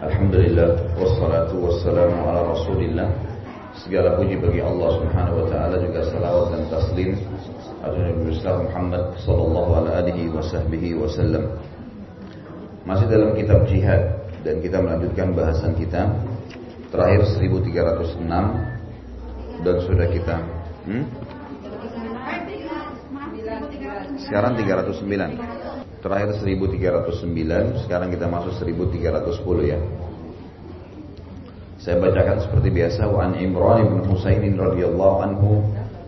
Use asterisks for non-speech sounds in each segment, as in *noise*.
Alhamdulillah wassalatu wassalamu ala Rasulillah. Segala puji bagi Allah Subhanahu wa taala juga salawat dan taslim atas Nabi besar Muhammad sallallahu alaihi wasallam. Masih dalam kitab jihad dan kita melanjutkan bahasan kita terakhir 1306 dan sudah kita hmm? sekarang 309 Terakhir 1309, sekarang kita masuk 1310 ya. Saya bacakan seperti biasa wa an Imran bin Husain radhiyallahu anhu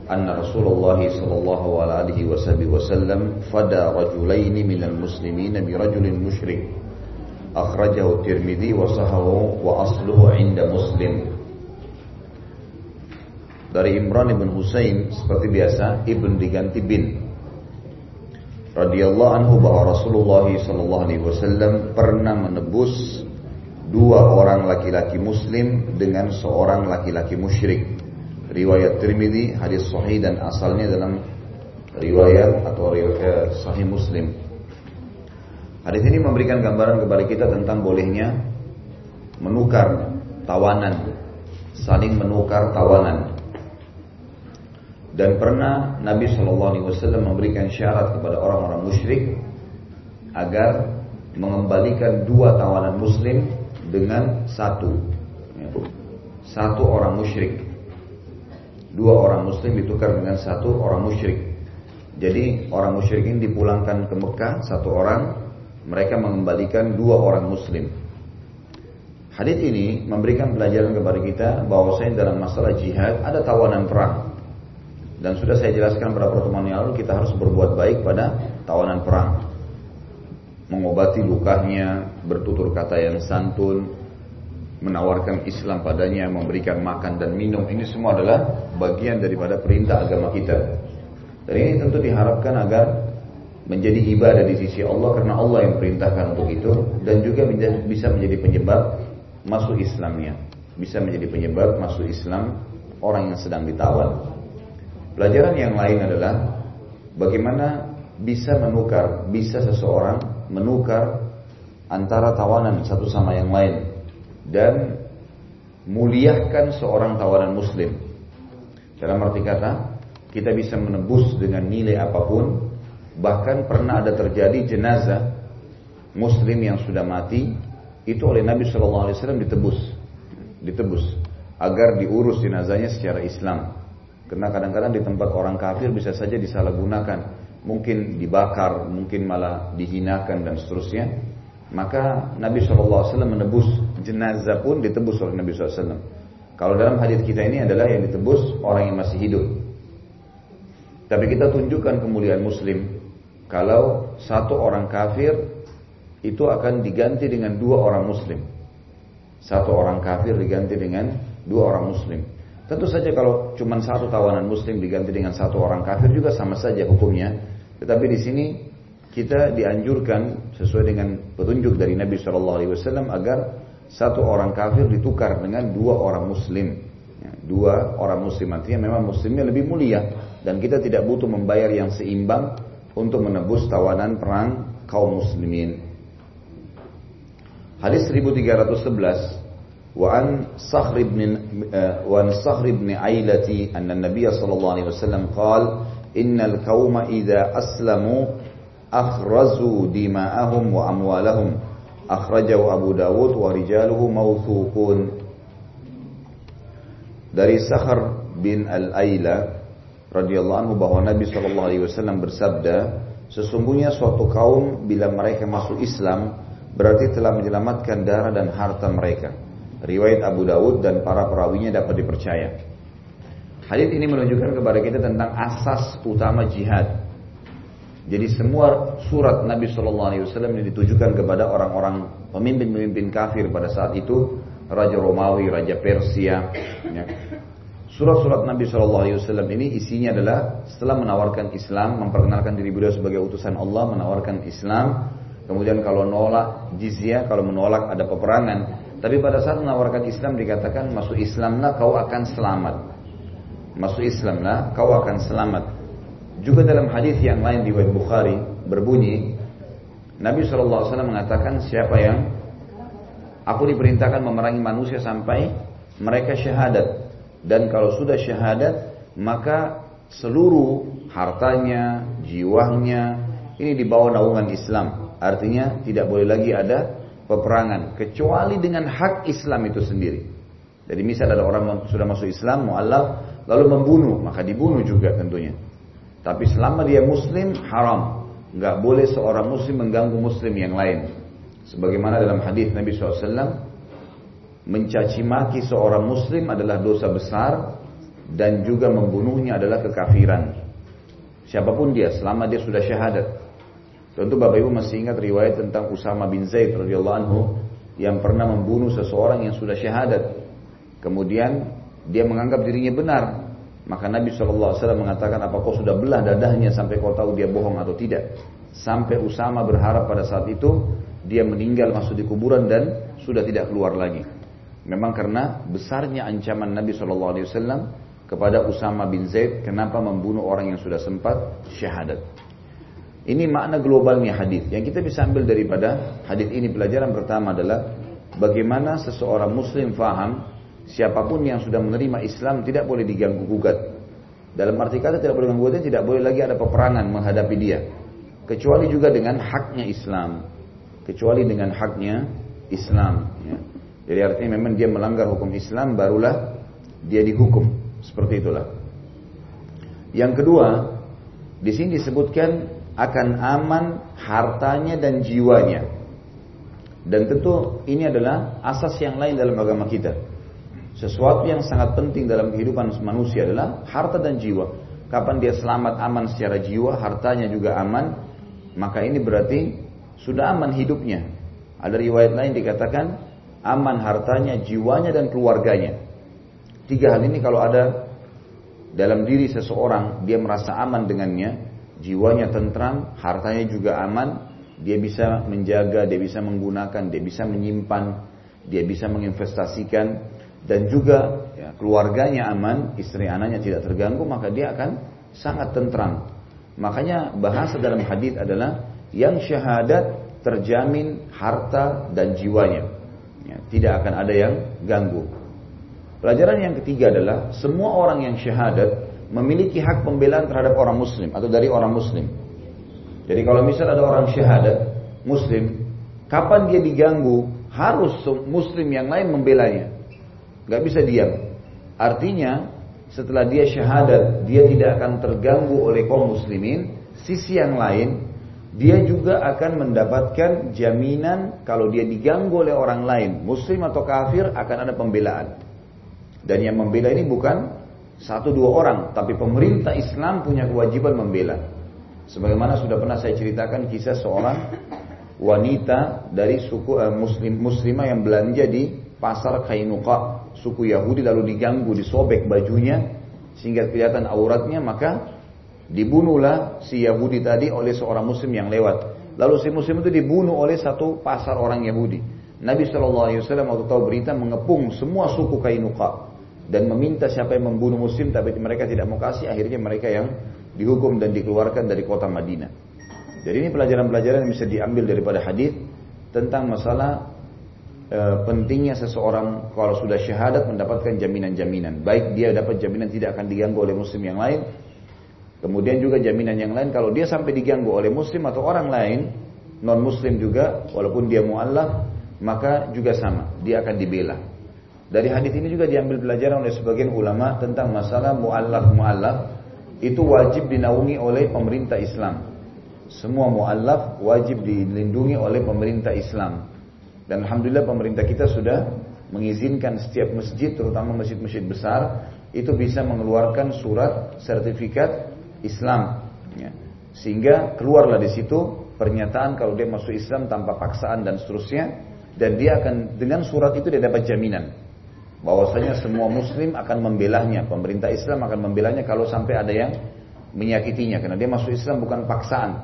anna Rasulullah sallallahu alaihi wasallam fada rajulain minal muslimin bi rajulin musyrik. Akhrajahu Tirmidzi wa sahahu wa asluhu 'inda Muslim. Dari Imran bin Husain seperti biasa ibn diganti bin radhiyallahu anhu bahwa Rasulullah sallallahu alaihi wasallam pernah menebus dua orang laki-laki muslim dengan seorang laki-laki musyrik. Riwayat Tirmidzi hadis sahih dan asalnya dalam riwayat atau riwayat sahih Muslim. Hadis ini memberikan gambaran kepada kita tentang bolehnya menukar tawanan, saling menukar tawanan. Dan pernah Nabi Shallallahu Alaihi Wasallam memberikan syarat kepada orang-orang musyrik agar mengembalikan dua tawanan Muslim dengan satu, ya. satu orang musyrik. Dua orang Muslim ditukar dengan satu orang musyrik. Jadi orang musyrik ini dipulangkan ke Mekah satu orang, mereka mengembalikan dua orang Muslim. Hadis ini memberikan pelajaran kepada kita bahwa saya dalam masalah jihad ada tawanan perang. Dan sudah saya jelaskan pada pertemuan yang lalu kita harus berbuat baik pada tawanan perang. Mengobati lukanya, bertutur kata yang santun, menawarkan Islam padanya, memberikan makan dan minum. Ini semua adalah bagian daripada perintah agama kita. Dan ini tentu diharapkan agar menjadi ibadah di sisi Allah karena Allah yang perintahkan untuk itu dan juga bisa menjadi penyebab masuk Islamnya. Bisa menjadi penyebab masuk Islam orang yang sedang ditawan. Pelajaran yang lain adalah bagaimana bisa menukar, bisa seseorang menukar antara tawanan satu sama yang lain dan muliakan seorang tawanan muslim. Dalam arti kata, kita bisa menebus dengan nilai apa pun, bahkan pernah ada terjadi jenazah muslim yang sudah mati itu oleh Nabi Shallallahu Alaihi Wasallam ditebus, ditebus agar diurus jenazahnya secara Islam. Karena kadang-kadang di tempat orang kafir bisa saja disalahgunakan. Mungkin dibakar, mungkin malah dihinakan dan seterusnya. Maka Nabi SAW menebus jenazah pun ditebus oleh Nabi SAW. Kalau dalam hadis kita ini adalah yang ditebus orang yang masih hidup. Tapi kita tunjukkan kemuliaan muslim. Kalau satu orang kafir itu akan diganti dengan dua orang muslim. Satu orang kafir diganti dengan dua orang muslim. Tentu saja kalau cuma satu tawanan muslim diganti dengan satu orang kafir juga sama saja hukumnya. Tetapi di sini kita dianjurkan sesuai dengan petunjuk dari Nabi Shallallahu Alaihi Wasallam agar satu orang kafir ditukar dengan dua orang muslim. Ya, dua orang muslim artinya memang muslimnya lebih mulia dan kita tidak butuh membayar yang seimbang untuk menebus tawanan perang kaum muslimin. Hadis 1311 وعن صخر بن وعن صخر بن عيلة أن النبي صلى الله عليه وسلم قال إن القوم إذا أسلموا أخرزوا دماءهم وأموالهم أخرجه أبو داود ورجاله موثوقون dari Sakhar bin Al-Aila radhiyallahu anhu bahwa Nabi Shallallahu alaihi wasallam bersabda, sesungguhnya suatu kaum bila mereka masuk Islam berarti telah menyelamatkan darah dan harta mereka. Riwayat Abu Dawud dan para perawinya dapat dipercaya. Hadis ini menunjukkan kepada kita tentang asas utama jihad. Jadi semua surat Nabi Shallallahu Alaihi Wasallam yang ditujukan kepada orang-orang pemimpin-pemimpin kafir pada saat itu, Raja Romawi, Raja Persia. Ya. Surat-surat Nabi Shallallahu Alaihi Wasallam ini isinya adalah setelah menawarkan Islam, memperkenalkan diri beliau sebagai utusan Allah, menawarkan Islam. Kemudian kalau nolak jizyah, kalau menolak ada peperangan, tapi pada saat menawarkan Islam dikatakan masuk Islamlah kau akan selamat. Masuk Islamlah kau akan selamat. Juga dalam hadis yang lain di Bukhari berbunyi Nabi SAW mengatakan siapa yang Aku diperintahkan memerangi manusia sampai mereka syahadat. Dan kalau sudah syahadat, maka seluruh hartanya, jiwanya, ini dibawa naungan Islam. Artinya tidak boleh lagi ada peperangan. Kecuali dengan hak Islam itu sendiri. Jadi misal ada orang sudah masuk Islam, mu'allaf, lalu membunuh, maka dibunuh juga tentunya. Tapi selama dia muslim, haram. Nggak boleh seorang muslim mengganggu muslim yang lain. Sebagaimana dalam hadis Nabi SAW, mencaci maki seorang muslim adalah dosa besar dan juga membunuhnya adalah kekafiran. Siapa pun dia, selama dia sudah syahadat. Tentu Bapak Ibu masih ingat riwayat tentang Usama bin Zaid radhiyallahu anhu yang pernah membunuh seseorang yang sudah syahadat. Kemudian dia menganggap dirinya benar. Maka Nabi SAW mengatakan, apa kau sudah belah dadahnya sampai kau tahu dia bohong atau tidak? Sampai Usama berharap pada saat itu dia meninggal masuk di kuburan dan sudah tidak keluar lagi. Memang karena besarnya ancaman Nabi SAW kepada Usama bin Zaid kenapa membunuh orang yang sudah sempat syahadat. Ini makna globalnya hadis. Yang kita bisa ambil daripada hadis ini pelajaran pertama adalah bagaimana seseorang muslim faham siapa pun yang sudah menerima Islam tidak boleh diganggu gugat. Dalam arti kata tidak boleh diganggu gugat tidak boleh lagi ada peperangan menghadapi dia. Kecuali juga dengan haknya Islam kecuali dengan haknya Islam. Ya. Jadi artinya memang dia melanggar hukum Islam barulah dia dihukum seperti itulah. Yang kedua, di sini disebutkan akan aman hartanya dan jiwanya. Dan tentu ini adalah asas yang lain dalam agama kita. Sesuatu yang sangat penting dalam kehidupan manusia adalah harta dan jiwa. Kapan dia selamat aman secara jiwa, hartanya juga aman, maka ini berarti sudah aman hidupnya. Ada riwayat lain dikatakan aman hartanya, jiwanya dan keluarganya. Tiga hal ini kalau ada dalam diri seseorang dia merasa aman dengannya, jiwanya tentram, hartanya juga aman, dia bisa menjaga, dia bisa menggunakan, dia bisa menyimpan, dia bisa menginvestasikan dan juga ya, keluarganya aman, istri anaknya tidak terganggu, maka dia akan sangat tentram. Makanya bahasa dalam hadis adalah yang syahadat terjamin harta dan jiwanya. Ya, tidak akan ada yang ganggu. Pelajaran yang ketiga adalah semua orang yang syahadat memiliki hak pembelaan terhadap orang muslim atau dari orang muslim. Jadi kalau misal ada orang syahadat muslim, kapan dia diganggu harus muslim yang lain membelanya. Gak bisa diam. Artinya setelah dia syahadat dia tidak akan terganggu oleh kaum muslimin. Sisi yang lain dia juga akan mendapatkan jaminan kalau dia diganggu oleh orang lain, muslim atau kafir akan ada pembelaan. Dan yang membela ini bukan satu dua orang, tapi pemerintah Islam punya kewajiban membela. Sebagaimana sudah pernah saya ceritakan kisah seorang wanita dari suku eh, muslim muslimah yang belanja di pasar Kainuka, suku Yahudi lalu diganggu, disobek bajunya sehingga kelihatan auratnya, maka Dibunuhlah si Yahudi tadi oleh seorang muslim yang lewat. Lalu si muslim itu dibunuh oleh satu pasar orang Yahudi. Nabi SAW waktu tahu berita mengepung semua suku Kainuka dan meminta siapa yang membunuh muslim tapi mereka tidak mau kasih akhirnya mereka yang dihukum dan dikeluarkan dari kota Madinah. Jadi ini pelajaran-pelajaran yang bisa diambil daripada hadis tentang masalah e, pentingnya seseorang kalau sudah syahadat mendapatkan jaminan-jaminan. Baik dia dapat jaminan tidak akan diganggu oleh muslim yang lain Kemudian juga jaminan yang lain kalau dia sampai diganggu oleh muslim atau orang lain non muslim juga walaupun dia mualaf maka juga sama dia akan dibela. Dari hadis ini juga diambil pelajaran oleh sebagian ulama tentang masalah mualaf mualaf itu wajib dinaungi oleh pemerintah Islam. Semua mualaf wajib dilindungi oleh pemerintah Islam. Dan alhamdulillah pemerintah kita sudah mengizinkan setiap masjid terutama masjid-masjid besar itu bisa mengeluarkan surat sertifikat Islam. Ya. Sehingga keluarlah di situ pernyataan kalau dia masuk Islam tanpa paksaan dan seterusnya dan dia akan dengan surat itu dia dapat jaminan bahwasanya semua muslim akan membelahnya, pemerintah Islam akan membelahnya kalau sampai ada yang menyakitinya karena dia masuk Islam bukan paksaan.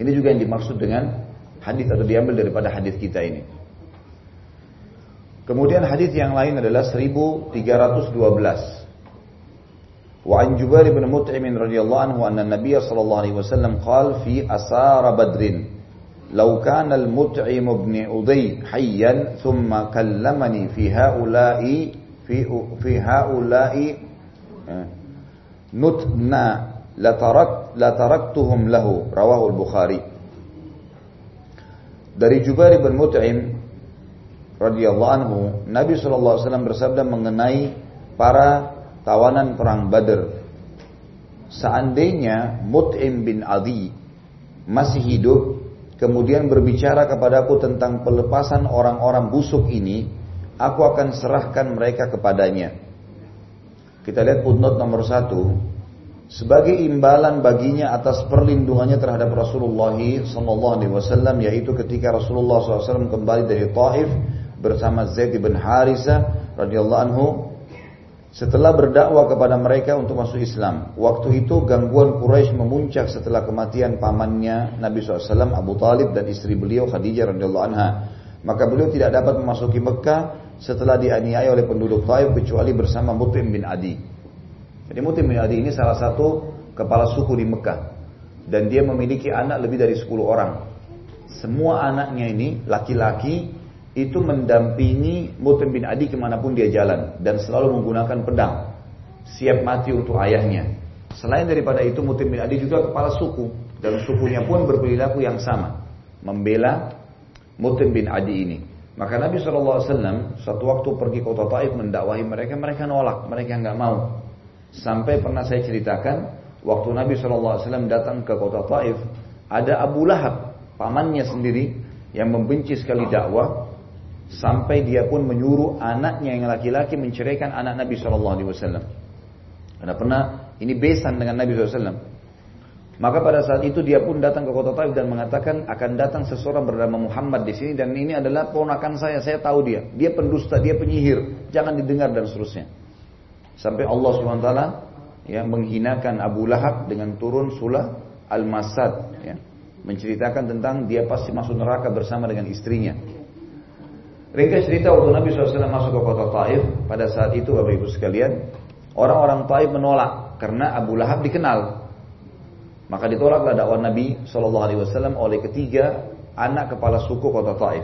Ini juga yang dimaksud dengan hadis atau diambil daripada hadis kita ini. Kemudian hadis yang lain adalah 1312. Wa an Jubair bin Mut'im radhiyallahu anhu anna Nabiy sallallahu alaihi wasallam qala fi asara Badrin لو كان المطعم بن أضي حيا ثم كلمني في هؤلاء في في هؤلاء نتنا لترك لتركتهم له رواه البخاري dari Jubair bin Mut'im radhiyallahu anhu Nabi SAW bersabda mengenai para tawanan perang Badr seandainya Mut'im bin Adi masih hidup kemudian berbicara kepadaku tentang pelepasan orang-orang busuk ini, aku akan serahkan mereka kepadanya. Kita lihat footnote nomor satu. Sebagai imbalan baginya atas perlindungannya terhadap Rasulullah SAW, yaitu ketika Rasulullah SAW kembali dari Taif bersama Zaid bin Harisa radhiyallahu anhu setelah berdakwah kepada mereka untuk masuk Islam. Waktu itu gangguan Quraisy memuncak setelah kematian pamannya Nabi SAW Abu Talib dan istri beliau Khadijah radhiyallahu anha. Maka beliau tidak dapat memasuki Mekah setelah dianiaya oleh penduduk Taif kecuali bersama Mutim bin Adi. Jadi Mutim bin Adi ini salah satu kepala suku di Mekah dan dia memiliki anak lebih dari 10 orang. Semua anaknya ini laki-laki itu mendampingi Mutim bin Adi ke mana pun dia jalan dan selalu menggunakan pedang. Siap mati untuk ayahnya. Selain daripada itu Mutim bin Adi juga kepala suku. Dan sukunya pun berperilaku yang sama. Membela Mutim bin Adi ini. Maka Nabi SAW satu waktu pergi kota Taif mendakwahi mereka mereka nolak. Mereka nggak mau. Sampai pernah saya ceritakan waktu Nabi SAW datang ke kota Taif ada Abu Lahab pamannya sendiri yang membenci sekali dakwah sampai dia pun menyuruh anaknya yang laki-laki menceraikan anak Nabi Shallallahu Alaihi Wasallam. Karena pernah ini besan dengan Nabi SAW. Maka pada saat itu dia pun datang ke kota Taif dan mengatakan akan datang seseorang bernama Muhammad di sini dan ini adalah ponakan saya, saya tahu dia. Dia pendusta, dia penyihir, jangan didengar dan seterusnya. Sampai Allah swt ya menghinakan Abu Lahab dengan turun surah Al-Masad ya, menceritakan tentang dia pasti masuk neraka bersama dengan istrinya. Ringkas cerita waktu Nabi SAW masuk ke kota Taif, pada saat itu Bapak Ibu sekalian, orang-orang Taif menolak karena Abu Lahab dikenal. Maka ditolaklah dakwah Nabi SAW oleh ketiga anak kepala suku kota Taif.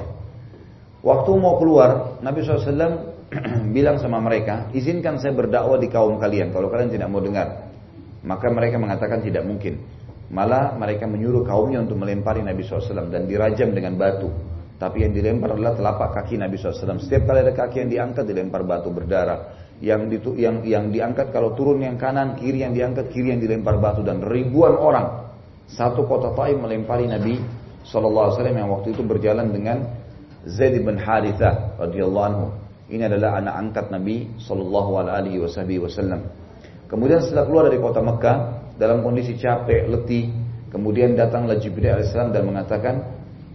Waktu mau keluar, Nabi SAW *clears throat* bilang sama mereka, izinkan saya berdakwah di kaum kalian kalau kalian tidak mau dengar. Maka mereka mengatakan tidak mungkin. Malah mereka menyuruh kaumnya untuk melempari Nabi SAW dan dirajam dengan batu. Tapi yang dilempar adalah telapak kaki Nabi SAW. Setiap kali ada kaki yang diangkat dilempar batu berdarah. Yang, ditu, yang, yang diangkat kalau turun yang kanan, kiri yang diangkat, kiri yang dilempar batu. Dan ribuan orang. Satu kota Taif melempari Nabi SAW yang waktu itu berjalan dengan Zaid bin Haritha radhiyallahu anhu. Ini adalah anak angkat Nabi Wasallam. Kemudian setelah keluar dari kota Mekah dalam kondisi capek, letih, kemudian datanglah Jibril alaihissalam dan mengatakan,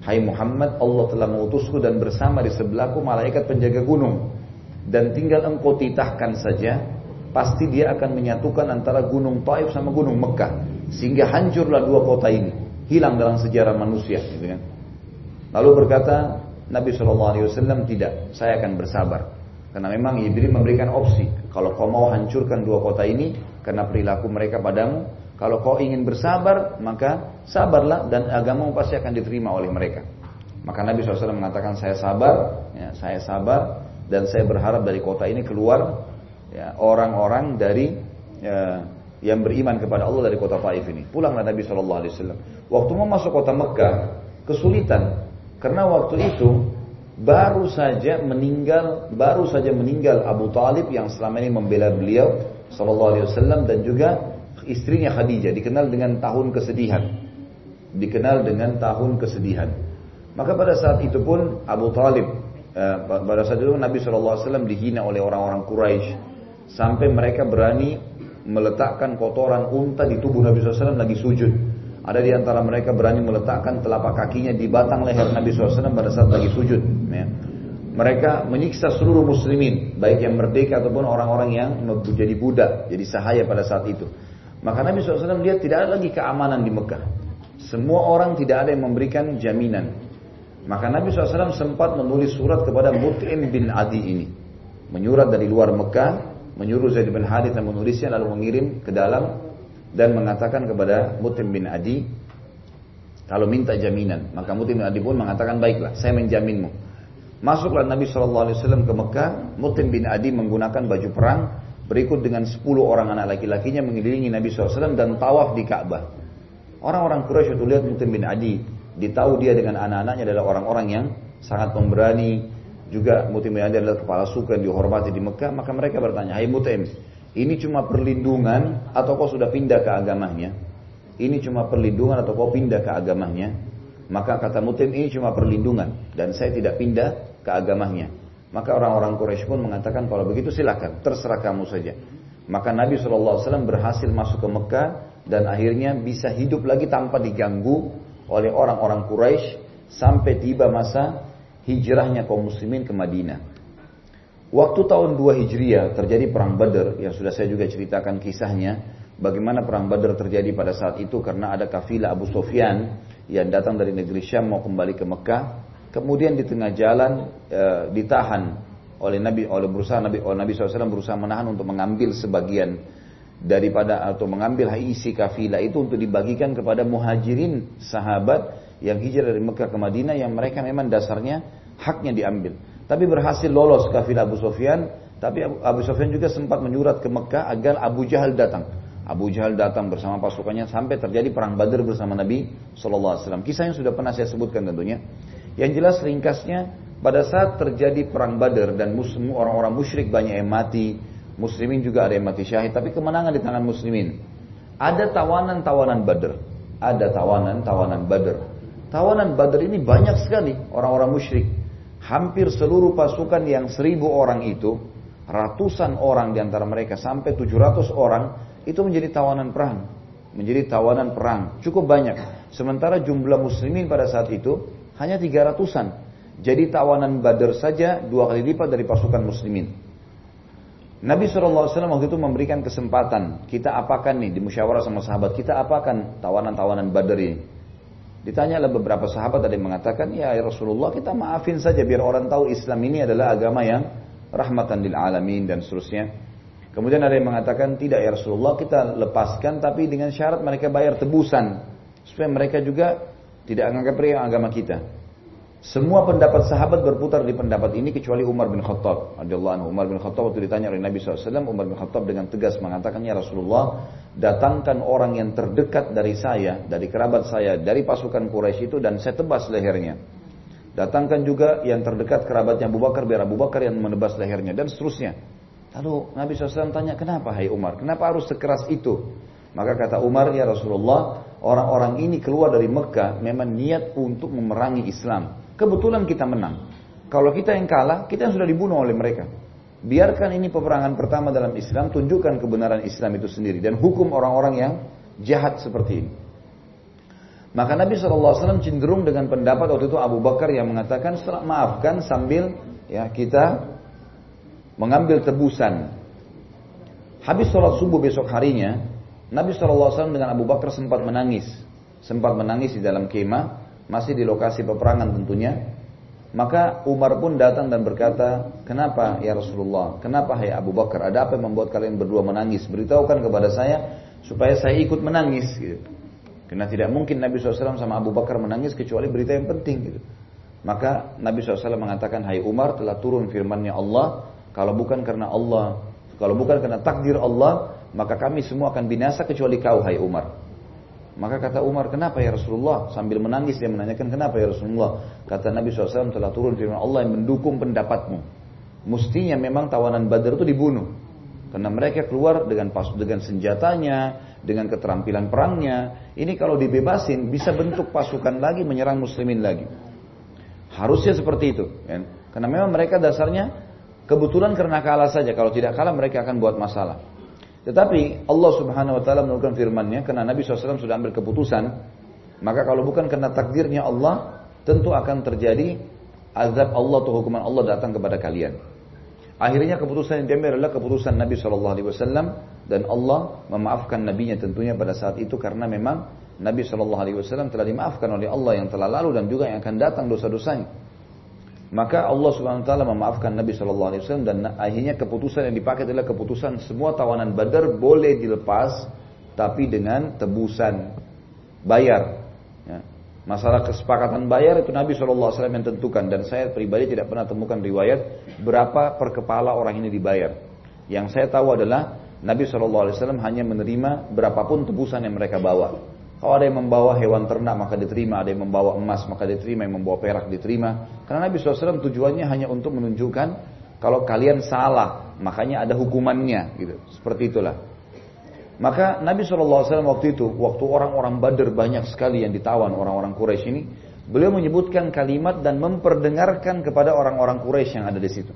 Hai Muhammad, Allah telah mengutusku dan bersama di sebelahku malaikat penjaga gunung. Dan tinggal engkau titahkan saja, pasti dia akan menyatukan antara gunung Taif sama gunung Mekah. Sehingga hancurlah dua kota ini. Hilang dalam sejarah manusia. Gitu kan. Lalu berkata Nabi SAW, tidak, saya akan bersabar. Karena memang Jibril memberikan opsi. Kalau kau mau hancurkan dua kota ini, karena perilaku mereka padamu, kalau kau ingin bersabar, maka sabarlah dan agamamu pasti akan diterima oleh mereka. Maka Nabi SAW mengatakan saya sabar, ya, saya sabar dan saya berharap dari kota ini keluar ya, orang-orang dari ya, yang beriman kepada Allah dari kota Taif ini. Pulanglah Nabi SAW. Waktu mau masuk kota Mekah, kesulitan karena waktu itu baru saja meninggal, baru saja meninggal Abu Talib yang selama ini membela beliau SAW dan juga istrinya Khadijah dikenal dengan tahun kesedihan. Dikenal dengan tahun kesedihan. Maka pada saat itu pun Abu Talib, eh, pada saat itu Nabi SAW dihina oleh orang-orang Quraisy sampai mereka berani meletakkan kotoran unta di tubuh Nabi SAW lagi sujud. Ada di antara mereka berani meletakkan telapak kakinya di batang leher Nabi SAW pada saat lagi sujud. Ya. Mereka menyiksa seluruh muslimin, baik yang merdeka ataupun orang-orang yang menjadi budak, jadi sahaya pada saat itu. Maka Nabi SAW lihat tidak ada lagi keamanan di Mekah. Semua orang tidak ada yang memberikan jaminan. Maka Nabi SAW sempat menulis surat kepada Mut'im bin Adi ini. Menyurat dari luar Mekah, menyuruh Zaid bin Hadith dan menulisnya lalu mengirim ke dalam dan mengatakan kepada Mut'im bin Adi, Kalau minta jaminan, maka Mutim bin Adi pun mengatakan baiklah, saya menjaminmu. Masuklah Nabi SAW ke Mekah, Mutim bin Adi menggunakan baju perang, berikut dengan 10 orang anak laki-lakinya mengelilingi Nabi SAW dan tawaf di Ka'bah. Orang-orang Quraisy itu lihat Mutim bin Adi, ditahu dia dengan anak-anaknya adalah orang-orang yang sangat pemberani, juga Mutim bin Adi adalah kepala suku yang dihormati di Mekah, maka mereka bertanya, Hai Mutim, ini cuma perlindungan atau kau sudah pindah ke agamanya? ini cuma perlindungan atau kau pindah ke agamanya? Maka kata Mutim ini cuma perlindungan dan saya tidak pindah ke agamanya. Maka orang-orang Quraisy pun mengatakan kalau begitu silakan, terserah kamu saja. Maka Nabi SAW berhasil masuk ke Mekah dan akhirnya bisa hidup lagi tanpa diganggu oleh orang-orang Quraisy sampai tiba masa hijrahnya kaum muslimin ke Madinah. Waktu tahun 2 Hijriah terjadi perang Badar yang sudah saya juga ceritakan kisahnya bagaimana perang Badar terjadi pada saat itu karena ada kafilah Abu Sufyan yang datang dari negeri Syam mau kembali ke Mekah. Kemudian di tengah jalan e, ditahan oleh Nabi oleh berusaha Nabi oleh Nabi SAW berusaha menahan untuk mengambil sebagian daripada atau mengambil isi kafilah itu untuk dibagikan kepada muhajirin sahabat yang hijrah dari Mekah ke Madinah yang mereka memang dasarnya haknya diambil. Tapi berhasil lolos kafilah Abu Sufyan, tapi Abu Sufyan juga sempat menyurat ke Mekah agar Abu Jahal datang. Abu Jahal datang bersama pasukannya sampai terjadi perang Badar bersama Nabi Shallallahu Alaihi Wasallam. Kisah yang sudah pernah saya sebutkan tentunya. Yang jelas ringkasnya pada saat terjadi perang Badar dan muslim orang-orang musyrik banyak yang mati, muslimin juga ada yang mati syahid, tapi kemenangan di tangan muslimin. Ada tawanan-tawanan Badar, ada tawanan-tawanan Badar. Tawanan Badar ini banyak sekali orang-orang musyrik. Hampir seluruh pasukan yang seribu orang itu, ratusan orang di antara mereka sampai tujuh ratus orang itu menjadi tawanan perang. Menjadi tawanan perang. Cukup banyak. Sementara jumlah muslimin pada saat itu hanya 300-an. Jadi tawanan badar saja dua kali lipat dari pasukan muslimin. Nabi SAW waktu itu memberikan kesempatan. Kita apakan nih di musyawarah sama sahabat. Kita apakan tawanan-tawanan badar ini. Ditanya oleh beberapa sahabat ada yang mengatakan, ya Rasulullah kita maafin saja biar orang tahu Islam ini adalah agama yang rahmatan lil alamin dan seterusnya. Kemudian ada yang mengatakan tidak ya Rasulullah kita lepaskan tapi dengan syarat mereka bayar tebusan supaya mereka juga tidak menganggap ria agama kita. Semua pendapat sahabat berputar di pendapat ini kecuali Umar bin Khattab. Radhiyallahu Umar bin Khattab waktu ditanya oleh Nabi SAW, Umar bin Khattab dengan tegas mengatakan, Ya Rasulullah, datangkan orang yang terdekat dari saya, dari kerabat saya, dari pasukan Quraisy itu dan saya tebas lehernya. Datangkan juga yang terdekat kerabatnya Abu Bakar biar Abu Bakar yang menebas lehernya dan seterusnya. Lalu Nabi SAW tanya, kenapa hai Umar? Kenapa harus sekeras itu? Maka kata Umar, ya Rasulullah, orang-orang ini keluar dari Mekah memang niat untuk memerangi Islam. Kebetulan kita menang. Kalau kita yang kalah, kita yang sudah dibunuh oleh mereka. Biarkan ini peperangan pertama dalam Islam, tunjukkan kebenaran Islam itu sendiri. Dan hukum orang-orang yang jahat seperti ini. Maka Nabi SAW cenderung dengan pendapat waktu itu Abu Bakar yang mengatakan, maafkan sambil ya kita mengambil tebusan. Habis sholat subuh besok harinya, Nabi SAW dengan Abu Bakar sempat menangis. Sempat menangis di dalam kemah, masih di lokasi peperangan tentunya. Maka Umar pun datang dan berkata, kenapa ya Rasulullah, kenapa hai Abu Bakar, ada apa yang membuat kalian berdua menangis? Beritahukan kepada saya, supaya saya ikut menangis. Gitu. Karena tidak mungkin Nabi SAW sama Abu Bakar menangis kecuali berita yang penting. Gitu. Maka Nabi SAW mengatakan, hai Umar telah turun firmannya Allah, kalau bukan karena Allah, kalau bukan karena takdir Allah, maka kami semua akan binasa kecuali kau, hai Umar. Maka kata Umar, kenapa ya Rasulullah? Sambil menangis dia menanyakan, kenapa ya Rasulullah? Kata Nabi SAW telah turun firman Allah yang mendukung pendapatmu. Mestinya memang tawanan Badar itu dibunuh. Karena mereka keluar dengan pas dengan senjatanya, dengan keterampilan perangnya. Ini kalau dibebasin bisa bentuk pasukan lagi menyerang muslimin lagi. Harusnya seperti itu. Kan? Karena memang mereka dasarnya Kebetulan karena kalah saja. Kalau tidak kalah mereka akan buat masalah. Tetapi Allah subhanahu wa ta'ala menurunkan firmannya. Karena Nabi SAW sudah ambil keputusan. Maka kalau bukan karena takdirnya Allah. Tentu akan terjadi azab Allah atau hukuman Allah datang kepada kalian. Akhirnya keputusan yang diambil adalah keputusan Nabi SAW dan Allah memaafkan nabinya tentunya pada saat itu karena memang Nabi SAW telah dimaafkan oleh Allah yang telah lalu dan juga yang akan datang dosa-dosanya. Maka Allah Subhanahu wa taala memaafkan Nabi sallallahu alaihi wasallam dan akhirnya keputusan yang dipakai adalah keputusan semua tawanan Badar boleh dilepas tapi dengan tebusan bayar. Ya. Masalah kesepakatan bayar itu Nabi SAW yang tentukan dan saya pribadi tidak pernah temukan riwayat berapa per kepala orang ini dibayar. Yang saya tahu adalah Nabi SAW hanya menerima berapapun tebusan yang mereka bawa. Kalau ada yang membawa hewan ternak maka diterima, ada yang membawa emas maka diterima, yang membawa perak diterima. Karena Nabi SAW tujuannya hanya untuk menunjukkan kalau kalian salah, makanya ada hukumannya gitu. Seperti itulah. Maka Nabi SAW waktu itu, waktu orang-orang Badr banyak sekali yang ditawan orang-orang Quraisy ini, beliau menyebutkan kalimat dan memperdengarkan kepada orang-orang Quraisy yang ada di situ.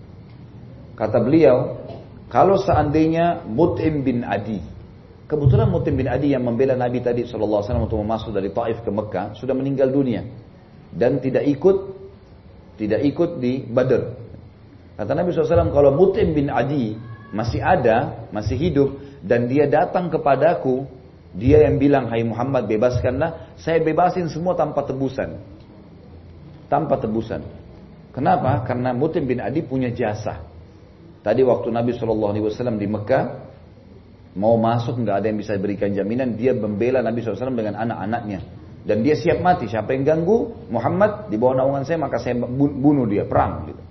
Kata beliau, kalau seandainya Mut'im bin Adi, kebetulan Mut'im bin Adi yang membela Nabi tadi SAW untuk masuk dari Taif ke Mekah, sudah meninggal dunia. Dan tidak ikut, tidak ikut di Badr. Kata Nabi SAW, kalau Mut'im bin Adi masih ada, masih hidup, dan dia datang kepadaku, dia yang bilang, hai Muhammad bebaskanlah, saya bebasin semua tanpa tebusan. Tanpa tebusan. Kenapa? Karena Mutim bin Adi punya jasa. Tadi waktu Nabi SAW di Mekah, mau masuk nggak ada yang bisa berikan jaminan, dia membela Nabi SAW dengan anak-anaknya. Dan dia siap mati, siapa yang ganggu Muhammad di bawah naungan saya maka saya bunuh dia, perang. Gitu.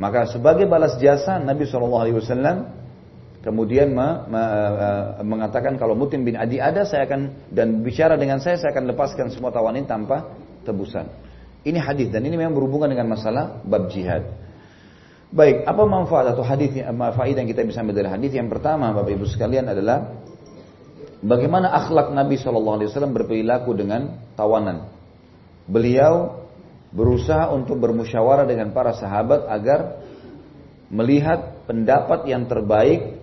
Maka sebagai balas jasa Nabi SAW Kemudian me, me, uh, mengatakan kalau Mutim bin Adi ada saya akan dan bicara dengan saya saya akan lepaskan semua tawanin tanpa tebusan. Ini hadis dan ini memang berhubungan dengan masalah bab jihad. Baik, apa manfaat atau hadis faedah yang kita bisa ambil dari hadis? Yang pertama, Bapak Ibu sekalian adalah bagaimana akhlak Nabi Shallallahu Alaihi Wasallam berperilaku dengan tawanan. Beliau berusaha untuk bermusyawarah dengan para sahabat agar melihat pendapat yang terbaik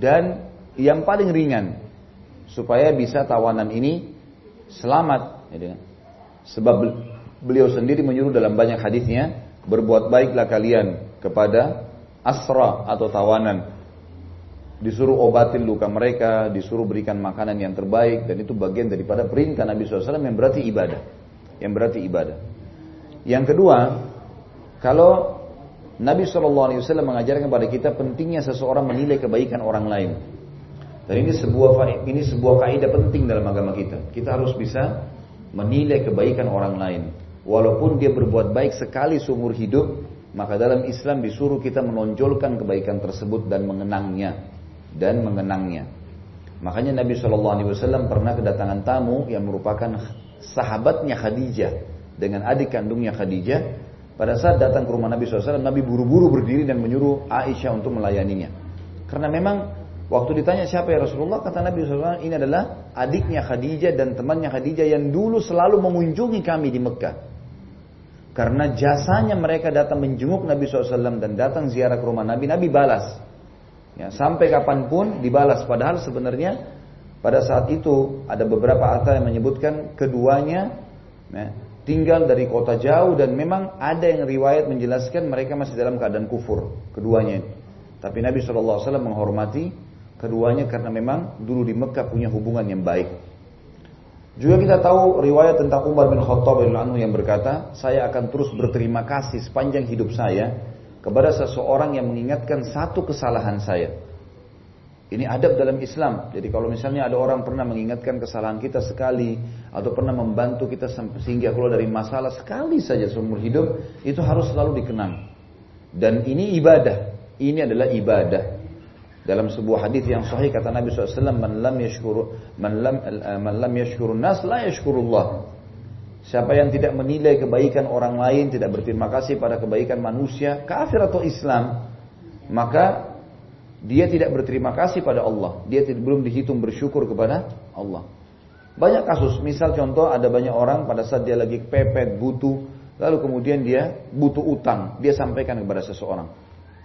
dan yang paling ringan supaya bisa tawanan ini selamat. Ya Sebab beliau sendiri menyuruh dalam banyak hadisnya berbuat baiklah kalian kepada asra atau tawanan. Disuruh obatin luka mereka, disuruh berikan makanan yang terbaik dan itu bagian daripada perintah Nabi SAW yang berarti ibadah. Yang berarti ibadah. Yang kedua, kalau Nabi SAW mengajarkan kepada kita pentingnya seseorang menilai kebaikan orang lain. Dan ini sebuah ini sebuah kaidah penting dalam agama kita. Kita harus bisa menilai kebaikan orang lain. Walaupun dia berbuat baik sekali seumur hidup, maka dalam Islam disuruh kita menonjolkan kebaikan tersebut dan mengenangnya dan mengenangnya. Makanya Nabi SAW pernah kedatangan tamu yang merupakan sahabatnya Khadijah dengan adik kandungnya Khadijah pada saat datang ke rumah Nabi SAW, Nabi buru-buru berdiri dan menyuruh Aisyah untuk melayaninya. Karena memang waktu ditanya siapa ya Rasulullah, kata Nabi SAW, ini adalah adiknya Khadijah dan temannya Khadijah yang dulu selalu mengunjungi kami di Mekah. Karena jasanya mereka datang menjenguk Nabi SAW dan datang ziarah ke rumah Nabi, Nabi balas. Ya, sampai kapan pun dibalas. Padahal sebenarnya pada saat itu ada beberapa asal yang menyebutkan keduanya ya, tinggal dari kota jauh dan memang ada yang riwayat menjelaskan mereka masih dalam keadaan kufur keduanya Tapi Nabi SAW menghormati keduanya karena memang dulu di Mekah punya hubungan yang baik. Juga kita tahu riwayat tentang Umar bin Khattab yang berkata, saya akan terus berterima kasih sepanjang hidup saya kepada seseorang yang mengingatkan satu kesalahan saya. Ini adab dalam Islam. Jadi kalau misalnya ada orang pernah mengingatkan kesalahan kita sekali atau pernah membantu kita sehingga keluar dari masalah sekali saja seumur hidup, itu harus selalu dikenang. Dan ini ibadah. Ini adalah ibadah. Dalam sebuah hadis yang sahih kata Nabi SAW, "Man lam yashkuru man lam man lam yashkurun nas la yashkurullah." Siapa yang tidak menilai kebaikan orang lain, tidak berterima kasih pada kebaikan manusia, kafir atau Islam, maka dia tidak berterima kasih pada Allah. Dia tidak, belum dihitung bersyukur kepada Allah. Banyak kasus, misal contoh ada banyak orang pada saat dia lagi pepet, butuh, lalu kemudian dia butuh utang, dia sampaikan kepada seseorang.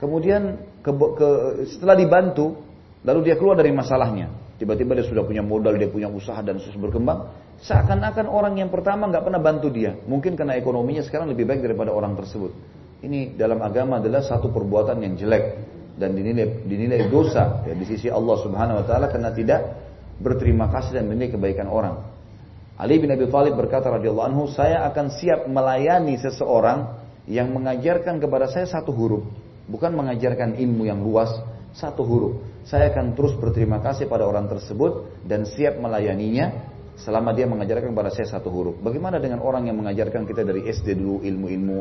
Kemudian ke, ke, setelah dibantu, lalu dia keluar dari masalahnya. Tiba-tiba dia sudah punya modal, dia punya usaha dan terus berkembang. Seakan-akan orang yang pertama nggak pernah bantu dia. Mungkin karena ekonominya sekarang lebih baik daripada orang tersebut. Ini dalam agama adalah satu perbuatan yang jelek dan dinilai dinilai dosa ya, di sisi Allah Subhanahu wa taala karena tidak berterima kasih dan menilai kebaikan orang. Ali bin Abi Thalib berkata radhiyallahu anhu, saya akan siap melayani seseorang yang mengajarkan kepada saya satu huruf, bukan mengajarkan ilmu yang luas, satu huruf. Saya akan terus berterima kasih pada orang tersebut dan siap melayaninya selama dia mengajarkan kepada saya satu huruf. Bagaimana dengan orang yang mengajarkan kita dari SD dulu ilmu-ilmu?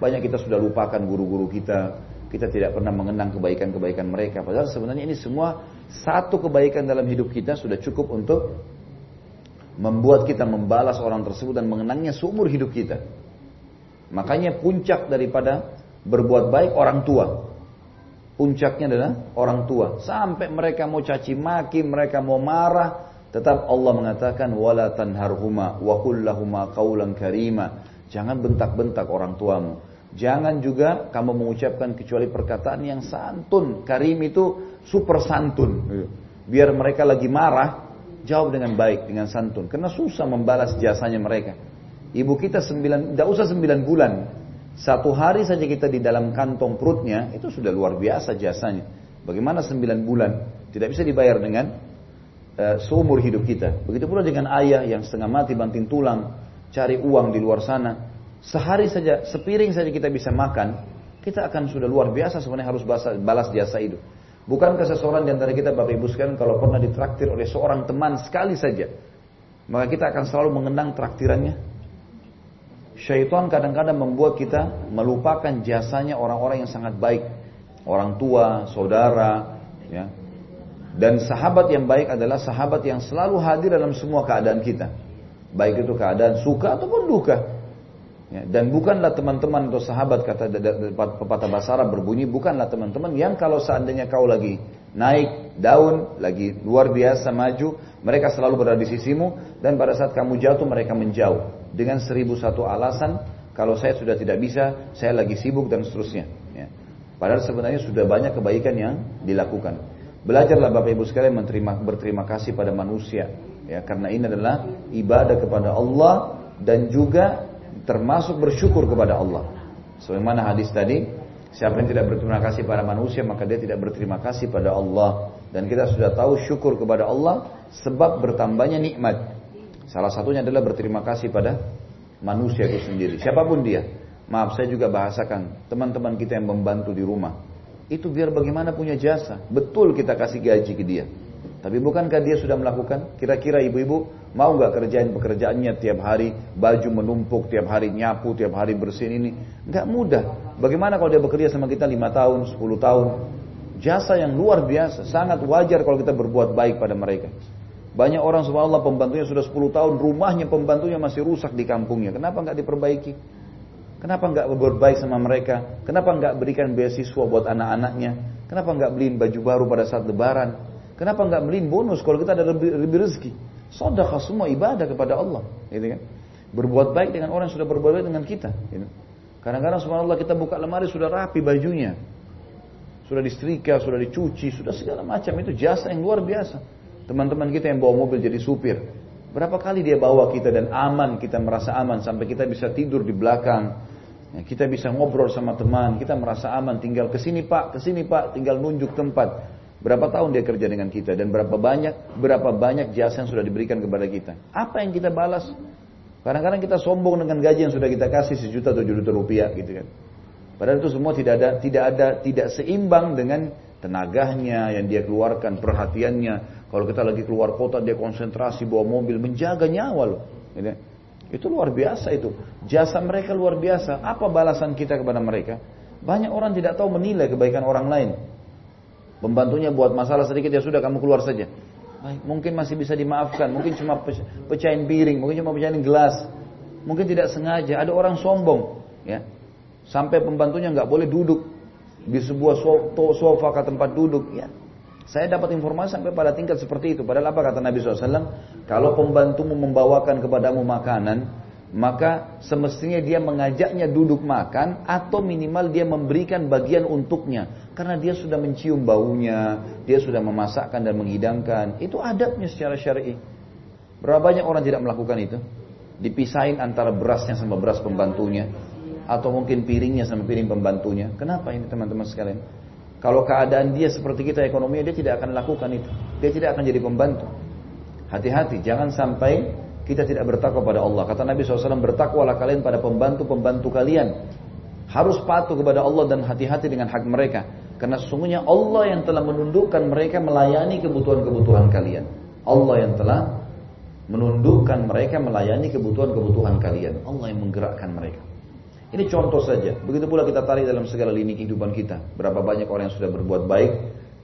Banyak kita sudah lupakan guru-guru kita. Kita tidak pernah mengenang kebaikan-kebaikan mereka. Padahal sebenarnya ini semua satu kebaikan dalam hidup kita sudah cukup untuk membuat kita membalas orang tersebut dan mengenangnya seumur hidup kita. Makanya puncak daripada berbuat baik orang tua. Puncaknya adalah orang tua. Sampai mereka mau caci maki, mereka mau marah, tetap Allah mengatakan wala tanharhuma wa kullahuma qaulan karima. Jangan bentak-bentak orang tuamu. Jangan juga kamu mengucapkan kecuali perkataan yang santun. Karim itu super santun. Biar mereka lagi marah, jawab dengan baik, dengan santun. Karena susah membalas jasanya mereka. Ibu kita sembilan, tidak usah sembilan bulan. Satu hari saja kita di dalam kantong perutnya, itu sudah luar biasa jasanya. Bagaimana sembilan bulan? Tidak bisa dibayar dengan uh, seumur hidup kita. Begitu pula dengan ayah yang setengah mati banting tulang, cari uang di luar sana. Sehari saja, sepiring saja kita bisa makan, kita akan sudah luar biasa sebenarnya harus balas jasa itu. Bukankah seseorang di antara kita Bapak Ibu sekalian kalau pernah ditraktir oleh seorang teman sekali saja, maka kita akan selalu mengenang traktirannya. Syaitan kadang-kadang membuat kita melupakan jasanya orang-orang yang sangat baik, orang tua, saudara, ya. Dan sahabat yang baik adalah sahabat yang selalu hadir dalam semua keadaan kita. Baik itu keadaan suka ataupun duka. Ya, dan bukanlah teman-teman atau sahabat kata pepatah bahasa Arab berbunyi bukanlah teman-teman yang kalau seandainya kau lagi naik daun lagi luar biasa maju mereka selalu berada di sisimu dan pada saat kamu jatuh mereka menjauh dengan seribu satu alasan kalau saya sudah tidak bisa saya lagi sibuk dan seterusnya ya. padahal sebenarnya sudah banyak kebaikan yang dilakukan belajarlah bapak ibu sekalian menerima, berterima kasih pada manusia ya karena ini adalah ibadah kepada Allah dan juga termasuk bersyukur kepada Allah. Sebagaimana hadis tadi, siapa yang tidak berterima kasih pada manusia maka dia tidak berterima kasih pada Allah. Dan kita sudah tahu syukur kepada Allah sebab bertambahnya nikmat. Salah satunya adalah berterima kasih pada manusia itu sendiri. Siapa pun dia. Maaf saya juga bahasakan teman-teman kita yang membantu di rumah. Itu biar bagaimana punya jasa. Betul kita kasih gaji ke dia. Tapi bukankah dia sudah melakukan? Kira-kira ibu-ibu mau nggak kerjain pekerjaannya tiap hari, baju menumpuk, tiap hari nyapu, tiap hari bersihin ini? Nggak mudah. Bagaimana kalau dia bekerja sama kita 5 tahun, 10 tahun? Jasa yang luar biasa, sangat wajar kalau kita berbuat baik pada mereka. Banyak orang subhanallah pembantunya sudah 10 tahun, rumahnya pembantunya masih rusak di kampungnya. Kenapa nggak diperbaiki? Kenapa nggak berbuat baik sama mereka? Kenapa nggak berikan beasiswa buat anak-anaknya? Kenapa nggak beliin baju baru pada saat lebaran? Kenapa nggak beliin bonus kalau kita ada lebih, lebih rezeki? Sodakah semua ibadah kepada Allah, gitu kan? Berbuat baik dengan orang yang sudah berbuat baik dengan kita. Gitu. Kadang-kadang subhanallah kita buka lemari sudah rapi bajunya. Sudah disetrika, sudah dicuci, sudah segala macam. Itu jasa yang luar biasa. Teman-teman kita yang bawa mobil jadi supir. Berapa kali dia bawa kita dan aman, kita merasa aman. Sampai kita bisa tidur di belakang. Ya, kita bisa ngobrol sama teman, kita merasa aman. Tinggal ke sini pak, ke sini pak, tinggal nunjuk tempat. Berapa tahun dia kerja dengan kita dan berapa banyak berapa banyak jasa yang sudah diberikan kepada kita. Apa yang kita balas? Kadang-kadang kita sombong dengan gaji yang sudah kita kasih sejuta tujuh juta rupiah gitu kan. Padahal itu semua tidak ada tidak ada tidak seimbang dengan tenaganya yang dia keluarkan, perhatiannya. Kalau kita lagi keluar kota dia konsentrasi bawa mobil menjaga nyawa loh. Gitu. Itu luar biasa itu. Jasa mereka luar biasa. Apa balasan kita kepada mereka? Banyak orang tidak tahu menilai kebaikan orang lain. Pembantunya buat masalah sedikit ya sudah kamu keluar saja. Baik, mungkin masih bisa dimaafkan, mungkin cuma pecahin piring, mungkin cuma pecahin gelas, mungkin tidak sengaja. Ada orang sombong, ya, sampai pembantunya nggak boleh duduk di sebuah sofa ke tempat duduk, ya. Saya dapat informasi sampai pada tingkat seperti itu. Padahal apa kata Nabi SAW? Kalau pembantumu membawakan kepadamu makanan, maka semestinya dia mengajaknya duduk makan atau minimal dia memberikan bagian untuknya karena dia sudah mencium baunya, dia sudah memasakkan dan menghidangkan. Itu adabnya secara syar'i. Berapa banyak orang tidak melakukan itu? Dipisahin antara berasnya sama beras pembantunya atau mungkin piringnya sama piring pembantunya. Kenapa ini teman-teman sekalian? Kalau keadaan dia seperti kita ekonominya dia tidak akan lakukan itu. Dia tidak akan jadi pembantu. Hati-hati, jangan sampai kita tidak bertakwa pada Allah. Kata Nabi SAW, bertakwalah kalian pada pembantu-pembantu kalian. Harus patuh kepada Allah dan hati-hati dengan hak mereka. Karena sesungguhnya Allah yang telah menundukkan mereka melayani kebutuhan-kebutuhan kalian. Allah yang telah menundukkan mereka melayani kebutuhan-kebutuhan kalian. Allah yang menggerakkan mereka. Ini contoh saja. Begitu pula kita tarik dalam segala lini kehidupan kita. Berapa banyak orang yang sudah berbuat baik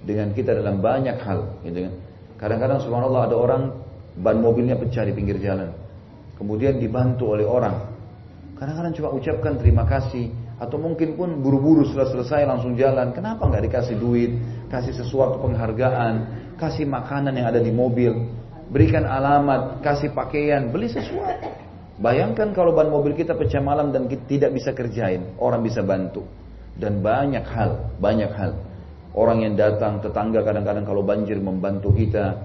dengan kita dalam banyak hal. Kan. Kadang-kadang subhanallah ada orang ban mobilnya pecah di pinggir jalan. Kemudian dibantu oleh orang. Kadang-kadang cuma ucapkan terima kasih. Atau mungkin pun buru-buru setelah selesai langsung jalan. Kenapa nggak dikasih duit? Kasih sesuatu penghargaan. Kasih makanan yang ada di mobil. Berikan alamat. Kasih pakaian. Beli sesuatu. Bayangkan kalau ban mobil kita pecah malam dan kita tidak bisa kerjain, orang bisa bantu. Dan banyak hal, banyak hal. Orang yang datang, tetangga kadang-kadang kalau banjir membantu kita,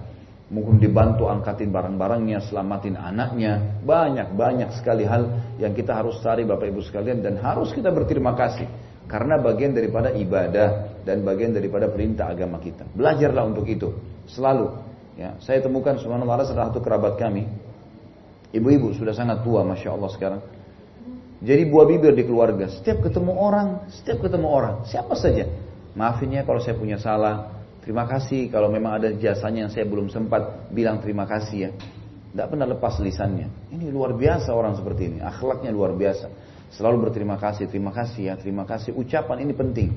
mungkin dibantu angkatin barang-barangnya, selamatin anaknya. Banyak-banyak sekali hal yang kita harus cari Bapak Ibu sekalian dan harus kita berterima kasih. Karena bagian daripada ibadah dan bagian daripada perintah agama kita. Belajarlah untuk itu. Selalu. Ya, saya temukan subhanallah salah satu kerabat kami, Ibu-ibu sudah sangat tua Masya Allah sekarang. Jadi buah bibir di keluarga. Setiap ketemu orang, setiap ketemu orang. Siapa saja. Maafin ya kalau saya punya salah. Terima kasih kalau memang ada jasanya yang saya belum sempat bilang terima kasih ya. Tidak pernah lepas lisannya. Ini luar biasa orang seperti ini. Akhlaknya luar biasa. Selalu berterima kasih, terima kasih ya, terima kasih. Ucapan ini penting.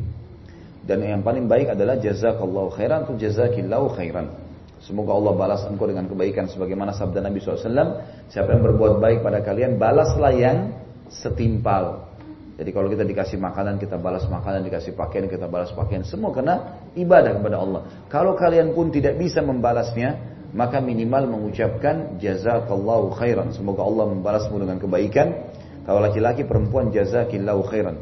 Dan yang paling baik adalah jazakallahu khairan atau jazakillahu khairan. Semoga Allah balas engkau dengan kebaikan sebagaimana sabda Nabi SAW. Siapa yang berbuat baik pada kalian, balaslah yang setimpal. Jadi kalau kita dikasih makanan, kita balas makanan, dikasih pakaian, kita balas pakaian. Semua karena ibadah kepada Allah. Kalau kalian pun tidak bisa membalasnya, maka minimal mengucapkan jazakallahu khairan. Semoga Allah membalasmu dengan kebaikan. Kalau laki-laki perempuan jazakillahu khairan.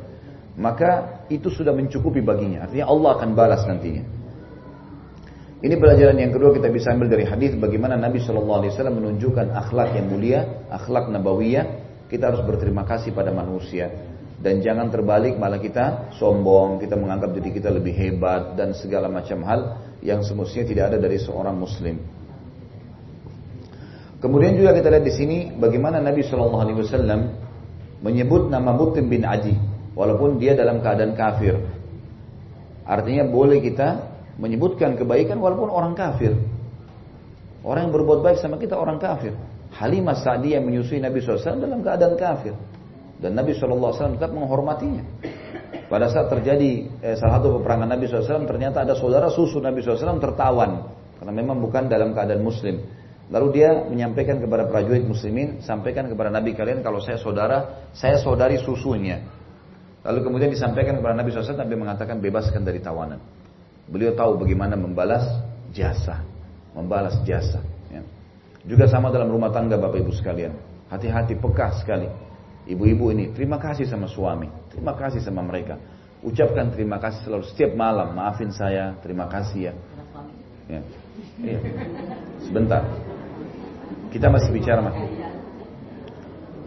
Maka itu sudah mencukupi baginya. Artinya Allah akan balas nantinya. Ini pelajaran yang kedua kita bisa ambil dari hadis bagaimana Nabi Shallallahu Alaihi Wasallam menunjukkan akhlak yang mulia, akhlak nabawiyah. Kita harus berterima kasih pada manusia dan jangan terbalik malah kita sombong, kita menganggap diri kita lebih hebat dan segala macam hal yang semestinya tidak ada dari seorang muslim. Kemudian juga kita lihat di sini bagaimana Nabi Shallallahu Alaihi Wasallam menyebut nama Mutim bin Adi walaupun dia dalam keadaan kafir. Artinya boleh kita menyebutkan kebaikan walaupun orang kafir. Orang yang berbuat baik sama kita orang kafir. Halimah Sa'di yang menyusui Nabi SAW dalam keadaan kafir. Dan Nabi SAW tetap menghormatinya. Pada saat terjadi eh, salah satu peperangan Nabi SAW ternyata ada saudara susu Nabi SAW tertawan. Karena memang bukan dalam keadaan muslim. Lalu dia menyampaikan kepada prajurit muslimin, sampaikan kepada Nabi kalian kalau saya saudara, saya saudari susunya. Lalu kemudian disampaikan kepada Nabi SAW, Nabi mengatakan bebaskan dari tawanan. Beliau tahu bagaimana membalas jasa, membalas jasa. Ya. Juga sama dalam rumah tangga Bapak Ibu sekalian. Hati-hati peka sekali. Ibu-ibu ini terima kasih sama suami, terima kasih sama mereka. Ucapkan terima kasih selalu setiap malam. Maafin saya, terima kasih ya. ya. ya. Sebentar. Kita masih bicara mas.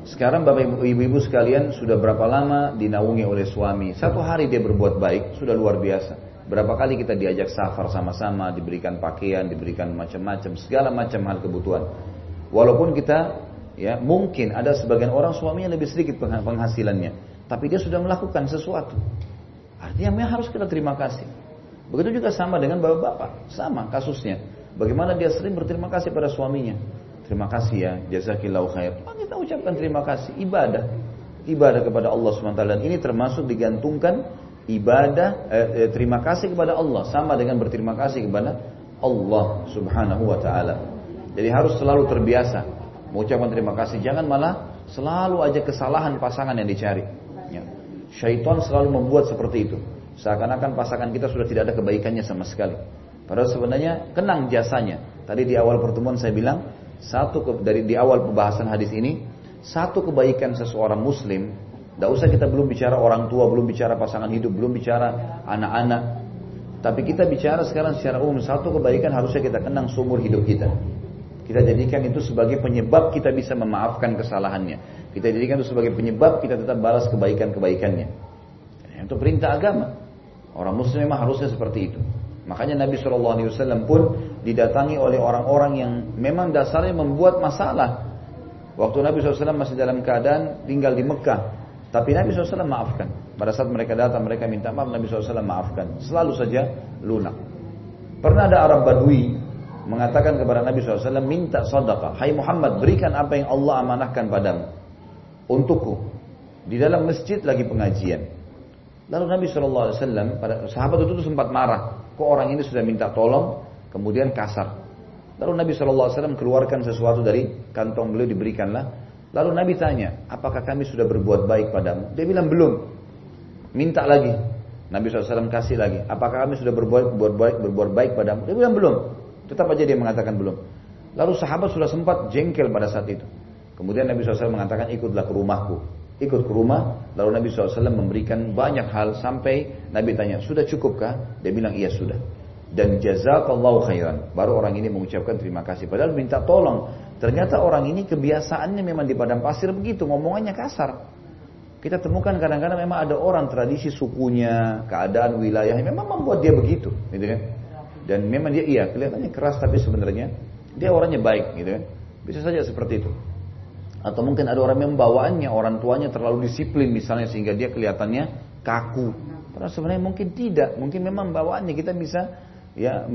Sekarang Bapak Ibu-ibu sekalian sudah berapa lama dinaungi oleh suami? Satu hari dia berbuat baik, sudah luar biasa. Berapa kali kita diajak safar sama-sama, diberikan pakaian, diberikan macam-macam, segala macam hal kebutuhan. Walaupun kita ya mungkin ada sebagian orang suaminya lebih sedikit penghasilannya, tapi dia sudah melakukan sesuatu. Artinya memang harus kita terima kasih. Begitu juga sama dengan bapak-bapak, sama kasusnya. Bagaimana dia sering berterima kasih pada suaminya. Terima kasih ya, jazakillahu khair. Maka kita ucapkan terima kasih, ibadah. Ibadah kepada Allah SWT. Dan ini termasuk digantungkan ibadah eh, eh, terima kasih kepada Allah sama dengan berterima kasih kepada Allah Subhanahu wa taala. Jadi harus selalu terbiasa mengucapkan terima kasih. Jangan malah selalu aja kesalahan pasangan yang dicari. Ya. Syaitan selalu membuat seperti itu. Seakan-akan pasangan kita sudah tidak ada kebaikannya sama sekali. Padahal sebenarnya kenang jasanya. Tadi di awal pertemuan saya bilang satu dari di awal pembahasan hadis ini satu kebaikan seseorang muslim tidak usah kita belum bicara orang tua, belum bicara pasangan hidup, belum bicara anak-anak. Tapi kita bicara sekarang secara umum satu kebaikan harusnya kita kenang seumur hidup kita. Kita jadikan itu sebagai penyebab kita bisa memaafkan kesalahannya. Kita jadikan itu sebagai penyebab kita tetap balas kebaikan-kebaikannya. Itu perintah agama. Orang muslim memang harusnya seperti itu. Makanya Nabi SAW pun didatangi oleh orang-orang yang memang dasarnya membuat masalah. Waktu Nabi SAW masih dalam keadaan tinggal di Mekah, tapi Nabi SAW maafkan. Pada saat mereka datang, mereka minta maaf, Nabi SAW maafkan. Selalu saja lunak. Pernah ada Arab Badui mengatakan kepada Nabi SAW, minta sedekah. Hai Muhammad, berikan apa yang Allah amanahkan padamu. Untukku. Di dalam masjid lagi pengajian. Lalu Nabi SAW, pada sahabat itu sempat marah. Kok orang ini sudah minta tolong, kemudian kasar. Lalu Nabi SAW keluarkan sesuatu dari kantong beliau diberikanlah. Lalu Nabi tanya, apakah kami sudah berbuat baik padamu? Dia bilang belum. Minta lagi. Nabi SAW kasih lagi. Apakah kami sudah berbuat, berbuat baik, berbuat baik padamu? Dia bilang belum. Tetap aja dia mengatakan belum. Lalu sahabat sudah sempat jengkel pada saat itu. Kemudian Nabi SAW mengatakan ikutlah ke rumahku. Ikut ke rumah, lalu Nabi SAW memberikan banyak hal sampai Nabi tanya, sudah cukupkah? Dia bilang iya sudah. Dan jazakallahu khairan. Baru orang ini mengucapkan terima kasih. Padahal minta tolong. Ternyata orang ini kebiasaannya memang di padang pasir begitu, ngomongannya kasar. Kita temukan kadang-kadang memang ada orang tradisi sukunya, keadaan wilayahnya memang membuat dia begitu, gitu kan? Dan memang dia iya kelihatannya keras tapi sebenarnya dia orangnya baik gitu kan. Bisa saja seperti itu. Atau mungkin ada orang membawaannya, orang tuanya terlalu disiplin misalnya sehingga dia kelihatannya kaku. Karena sebenarnya mungkin tidak, mungkin memang bawaannya kita bisa ya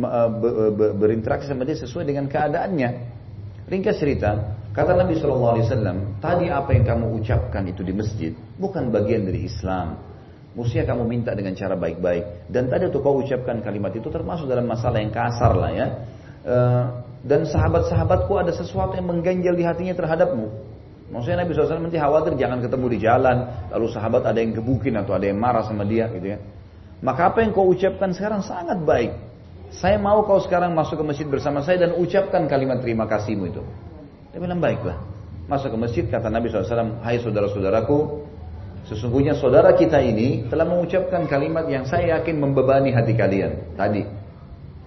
berinteraksi sama dia sesuai dengan keadaannya. Ringkas cerita, kata Nabi SAW, tadi apa yang kamu ucapkan itu di masjid bukan bagian dari Islam. Mestinya kamu minta dengan cara baik-baik. Dan tadi waktu kau ucapkan kalimat itu termasuk dalam masalah yang kasar lah ya. E, dan sahabat-sahabatku ada sesuatu yang mengganjal di hatinya terhadapmu. Maksudnya Nabi SAW nanti khawatir jangan ketemu di jalan. Lalu sahabat ada yang gebukin atau ada yang marah sama dia gitu ya. Maka apa yang kau ucapkan sekarang sangat baik. Saya mau kau sekarang masuk ke masjid bersama saya dan ucapkan kalimat terima kasihmu itu. Dia bilang baiklah. Masuk ke masjid kata Nabi SAW, hai saudara-saudaraku, Sesungguhnya saudara kita ini telah mengucapkan kalimat yang saya yakin membebani hati kalian tadi.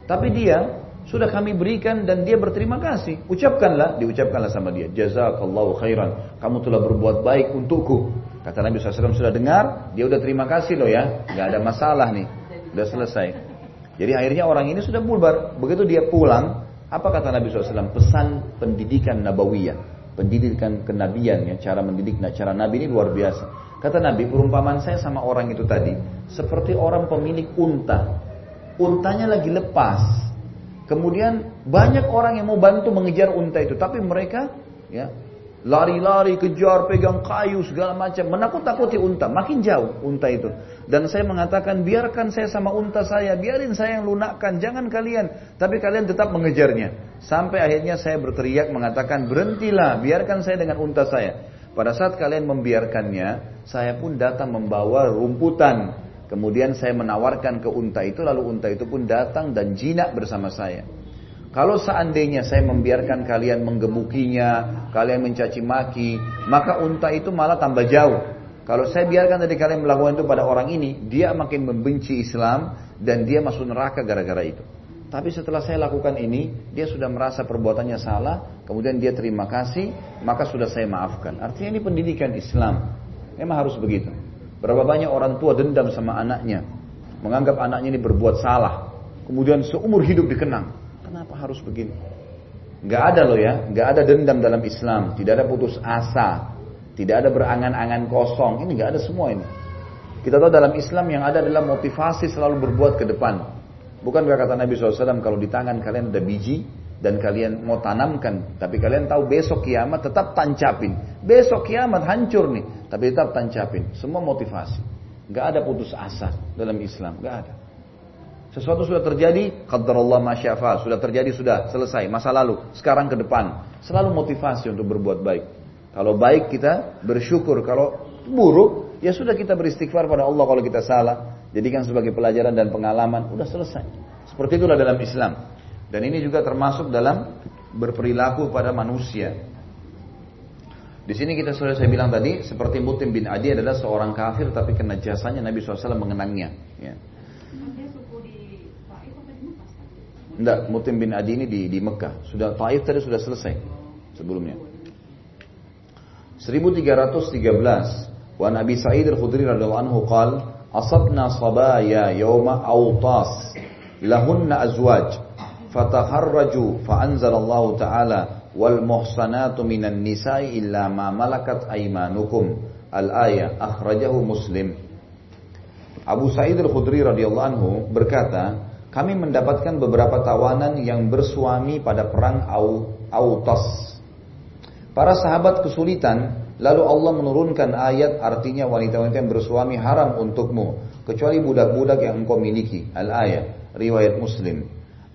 Tapi dia sudah kami berikan dan dia berterima kasih. Ucapkanlah, diucapkanlah sama dia. Jazakallahu khairan. Kamu telah berbuat baik untukku. Kata Nabi SAW sudah dengar, dia udah terima kasih loh ya. Gak ada masalah nih. Udah selesai. Jadi akhirnya orang ini sudah bubar. Begitu dia pulang, apa kata Nabi SAW? Pesan pendidikan nabawiyah. Pendidikan kenabian ya. Cara mendidik, cara nabi ini luar biasa. Kata Nabi, perumpamaan saya sama orang itu tadi seperti orang pemilik unta. Untanya lagi lepas. Kemudian banyak orang yang mau bantu mengejar unta itu, tapi mereka ya lari-lari, kejar, pegang kayu segala macam, menakut-takuti unta, makin jauh unta itu. Dan saya mengatakan, biarkan saya sama unta saya, biarin saya yang lunakkan, jangan kalian. Tapi kalian tetap mengejarnya. Sampai akhirnya saya berteriak mengatakan, berhentilah, biarkan saya dengan unta saya. Pada saat kalian membiarkannya, saya pun datang membawa rumputan. Kemudian saya menawarkan ke unta itu, lalu unta itu pun datang dan jinak bersama saya. Kalau seandainya saya membiarkan kalian menggemukinya, kalian mencaci maki, maka unta itu malah tambah jauh. Kalau saya biarkan tadi kalian melakukan itu pada orang ini, dia makin membenci Islam dan dia masuk neraka gara-gara itu. Tapi setelah saya lakukan ini, dia sudah merasa perbuatannya salah, kemudian dia terima kasih, maka sudah saya maafkan. Artinya ini pendidikan Islam. Memang harus begitu. Berapa banyak orang tua dendam sama anaknya, menganggap anaknya ini berbuat salah, kemudian seumur hidup dikenang. Kenapa harus begini? Gak ada loh ya, gak ada dendam dalam Islam, tidak ada putus asa, tidak ada berangan-angan kosong, ini gak ada semua ini. Kita tahu dalam Islam yang ada adalah motivasi selalu berbuat ke depan. Bukankah kata Nabi SAW kalau di tangan kalian ada biji dan kalian mau tanamkan, tapi kalian tahu besok kiamat tetap tancapin. Besok kiamat hancur nih, tapi tetap tancapin. Semua motivasi. Gak ada putus asa dalam Islam, gak ada. Sesuatu sudah terjadi, Allah masyafa, sudah terjadi sudah selesai masa lalu, sekarang ke depan. Selalu motivasi untuk berbuat baik. Kalau baik kita bersyukur, kalau buruk ya sudah kita beristighfar pada Allah kalau kita salah. Jadikan sebagai pelajaran dan pengalaman, udah selesai. Seperti itulah dalam Islam. Dan ini juga termasuk dalam berperilaku pada manusia. Di sini kita sudah saya bilang tadi, seperti Mutim bin Adi adalah seorang kafir, tapi kena jasanya Nabi SAW mengenangnya. Ya. Enggak, Mutim bin Adi ini di, di Mekah. Sudah Taif tadi sudah selesai sebelumnya. 1313 Wa Nabi Sa'id al-Khudri radhiyallahu anhu qala asabna sabaya yawma awtas lahunna azwaj fatakharraju fa'anzalallahu ta'ala wal muhsanatu minan nisa'i illa ma malakat aymanukum al-ayah akhrajahu muslim Abu Sa'id al-Khudri radhiyallahu anhu berkata kami mendapatkan beberapa tawanan yang bersuami pada perang Autas. Para sahabat kesulitan, lalu Allah menurunkan ayat artinya wanita-wanita yang bersuami haram untukmu, kecuali budak-budak yang engkau miliki. Al-ayat, riwayat Muslim.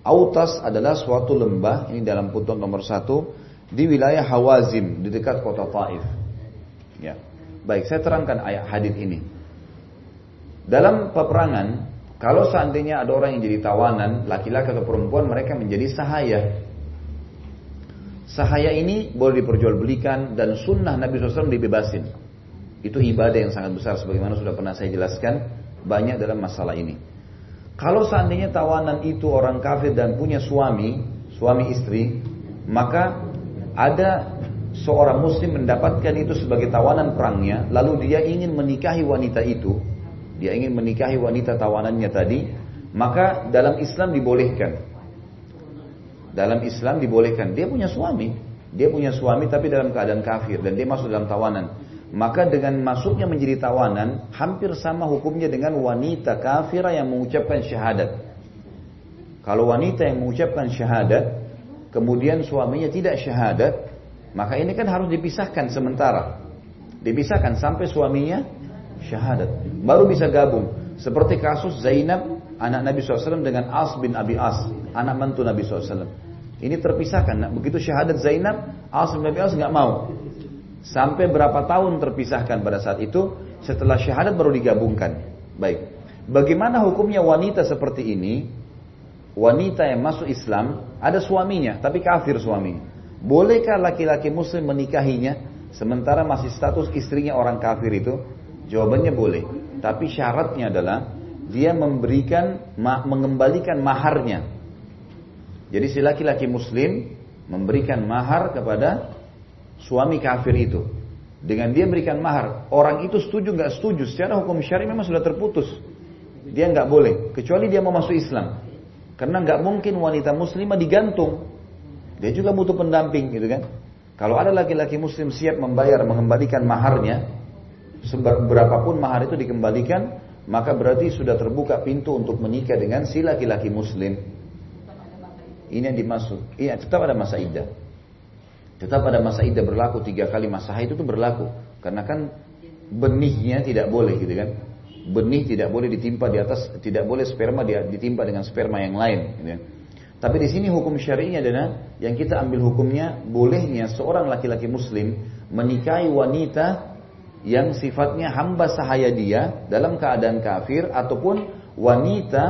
Autas adalah suatu lembah, ini dalam putun nomor satu, di wilayah Hawazim, di dekat kota Taif. Ya. Baik, saya terangkan ayat hadis ini. Dalam peperangan, kalau seandainya ada orang yang jadi tawanan, laki-laki atau perempuan, mereka menjadi sahaya. Sahaya ini boleh diperjualbelikan dan sunnah Nabi SAW dibebasin. Itu ibadah yang sangat besar sebagaimana sudah pernah saya jelaskan banyak dalam masalah ini. Kalau seandainya tawanan itu orang kafir dan punya suami, suami istri, maka ada seorang muslim mendapatkan itu sebagai tawanan perangnya, lalu dia ingin menikahi wanita itu, dia ingin menikahi wanita tawanannya tadi, maka dalam Islam dibolehkan. Dalam Islam dibolehkan. Dia punya suami. Dia punya suami tapi dalam keadaan kafir dan dia masuk dalam tawanan. Maka dengan masuknya menjadi tawanan hampir sama hukumnya dengan wanita kafir yang mengucapkan syahadat. Kalau wanita yang mengucapkan syahadat kemudian suaminya tidak syahadat, maka ini kan harus dipisahkan sementara. Dipisahkan sampai suaminya syahadat. Baru bisa gabung. Seperti kasus Zainab anak Nabi SAW dengan As bin Abi As, anak mantu Nabi SAW. Ini terpisahkan. Nah, begitu syahadat Zainab, As bin Abi As nggak mau. Sampai berapa tahun terpisahkan pada saat itu, setelah syahadat baru digabungkan. Baik. Bagaimana hukumnya wanita seperti ini? Wanita yang masuk Islam, ada suaminya, tapi kafir suaminya. Bolehkah laki-laki muslim menikahinya, sementara masih status istrinya orang kafir itu? Jawabannya boleh. Tapi syaratnya adalah dia memberikan mengembalikan maharnya. Jadi si laki-laki muslim memberikan mahar kepada suami kafir itu. Dengan dia memberikan mahar, orang itu setuju nggak setuju, secara hukum syari memang sudah terputus. Dia nggak boleh, kecuali dia mau masuk Islam. Karena nggak mungkin wanita muslimah digantung. Dia juga butuh pendamping gitu kan. Kalau ada laki-laki muslim siap membayar, mengembalikan maharnya, berapapun mahar itu dikembalikan, maka berarti sudah terbuka pintu untuk menikah dengan si laki-laki muslim. Ini yang dimaksud. Iya, tetap ada masa iddah. Tetap ada masa iddah berlaku tiga kali masa itu berlaku. Karena kan benihnya tidak boleh gitu kan. Benih tidak boleh ditimpa di atas, tidak boleh sperma ditimpa dengan sperma yang lain. Gitu kan. Tapi di sini hukum syari'nya adalah yang kita ambil hukumnya bolehnya seorang laki-laki muslim menikahi wanita yang sifatnya hamba sahaya dia dalam keadaan kafir ataupun wanita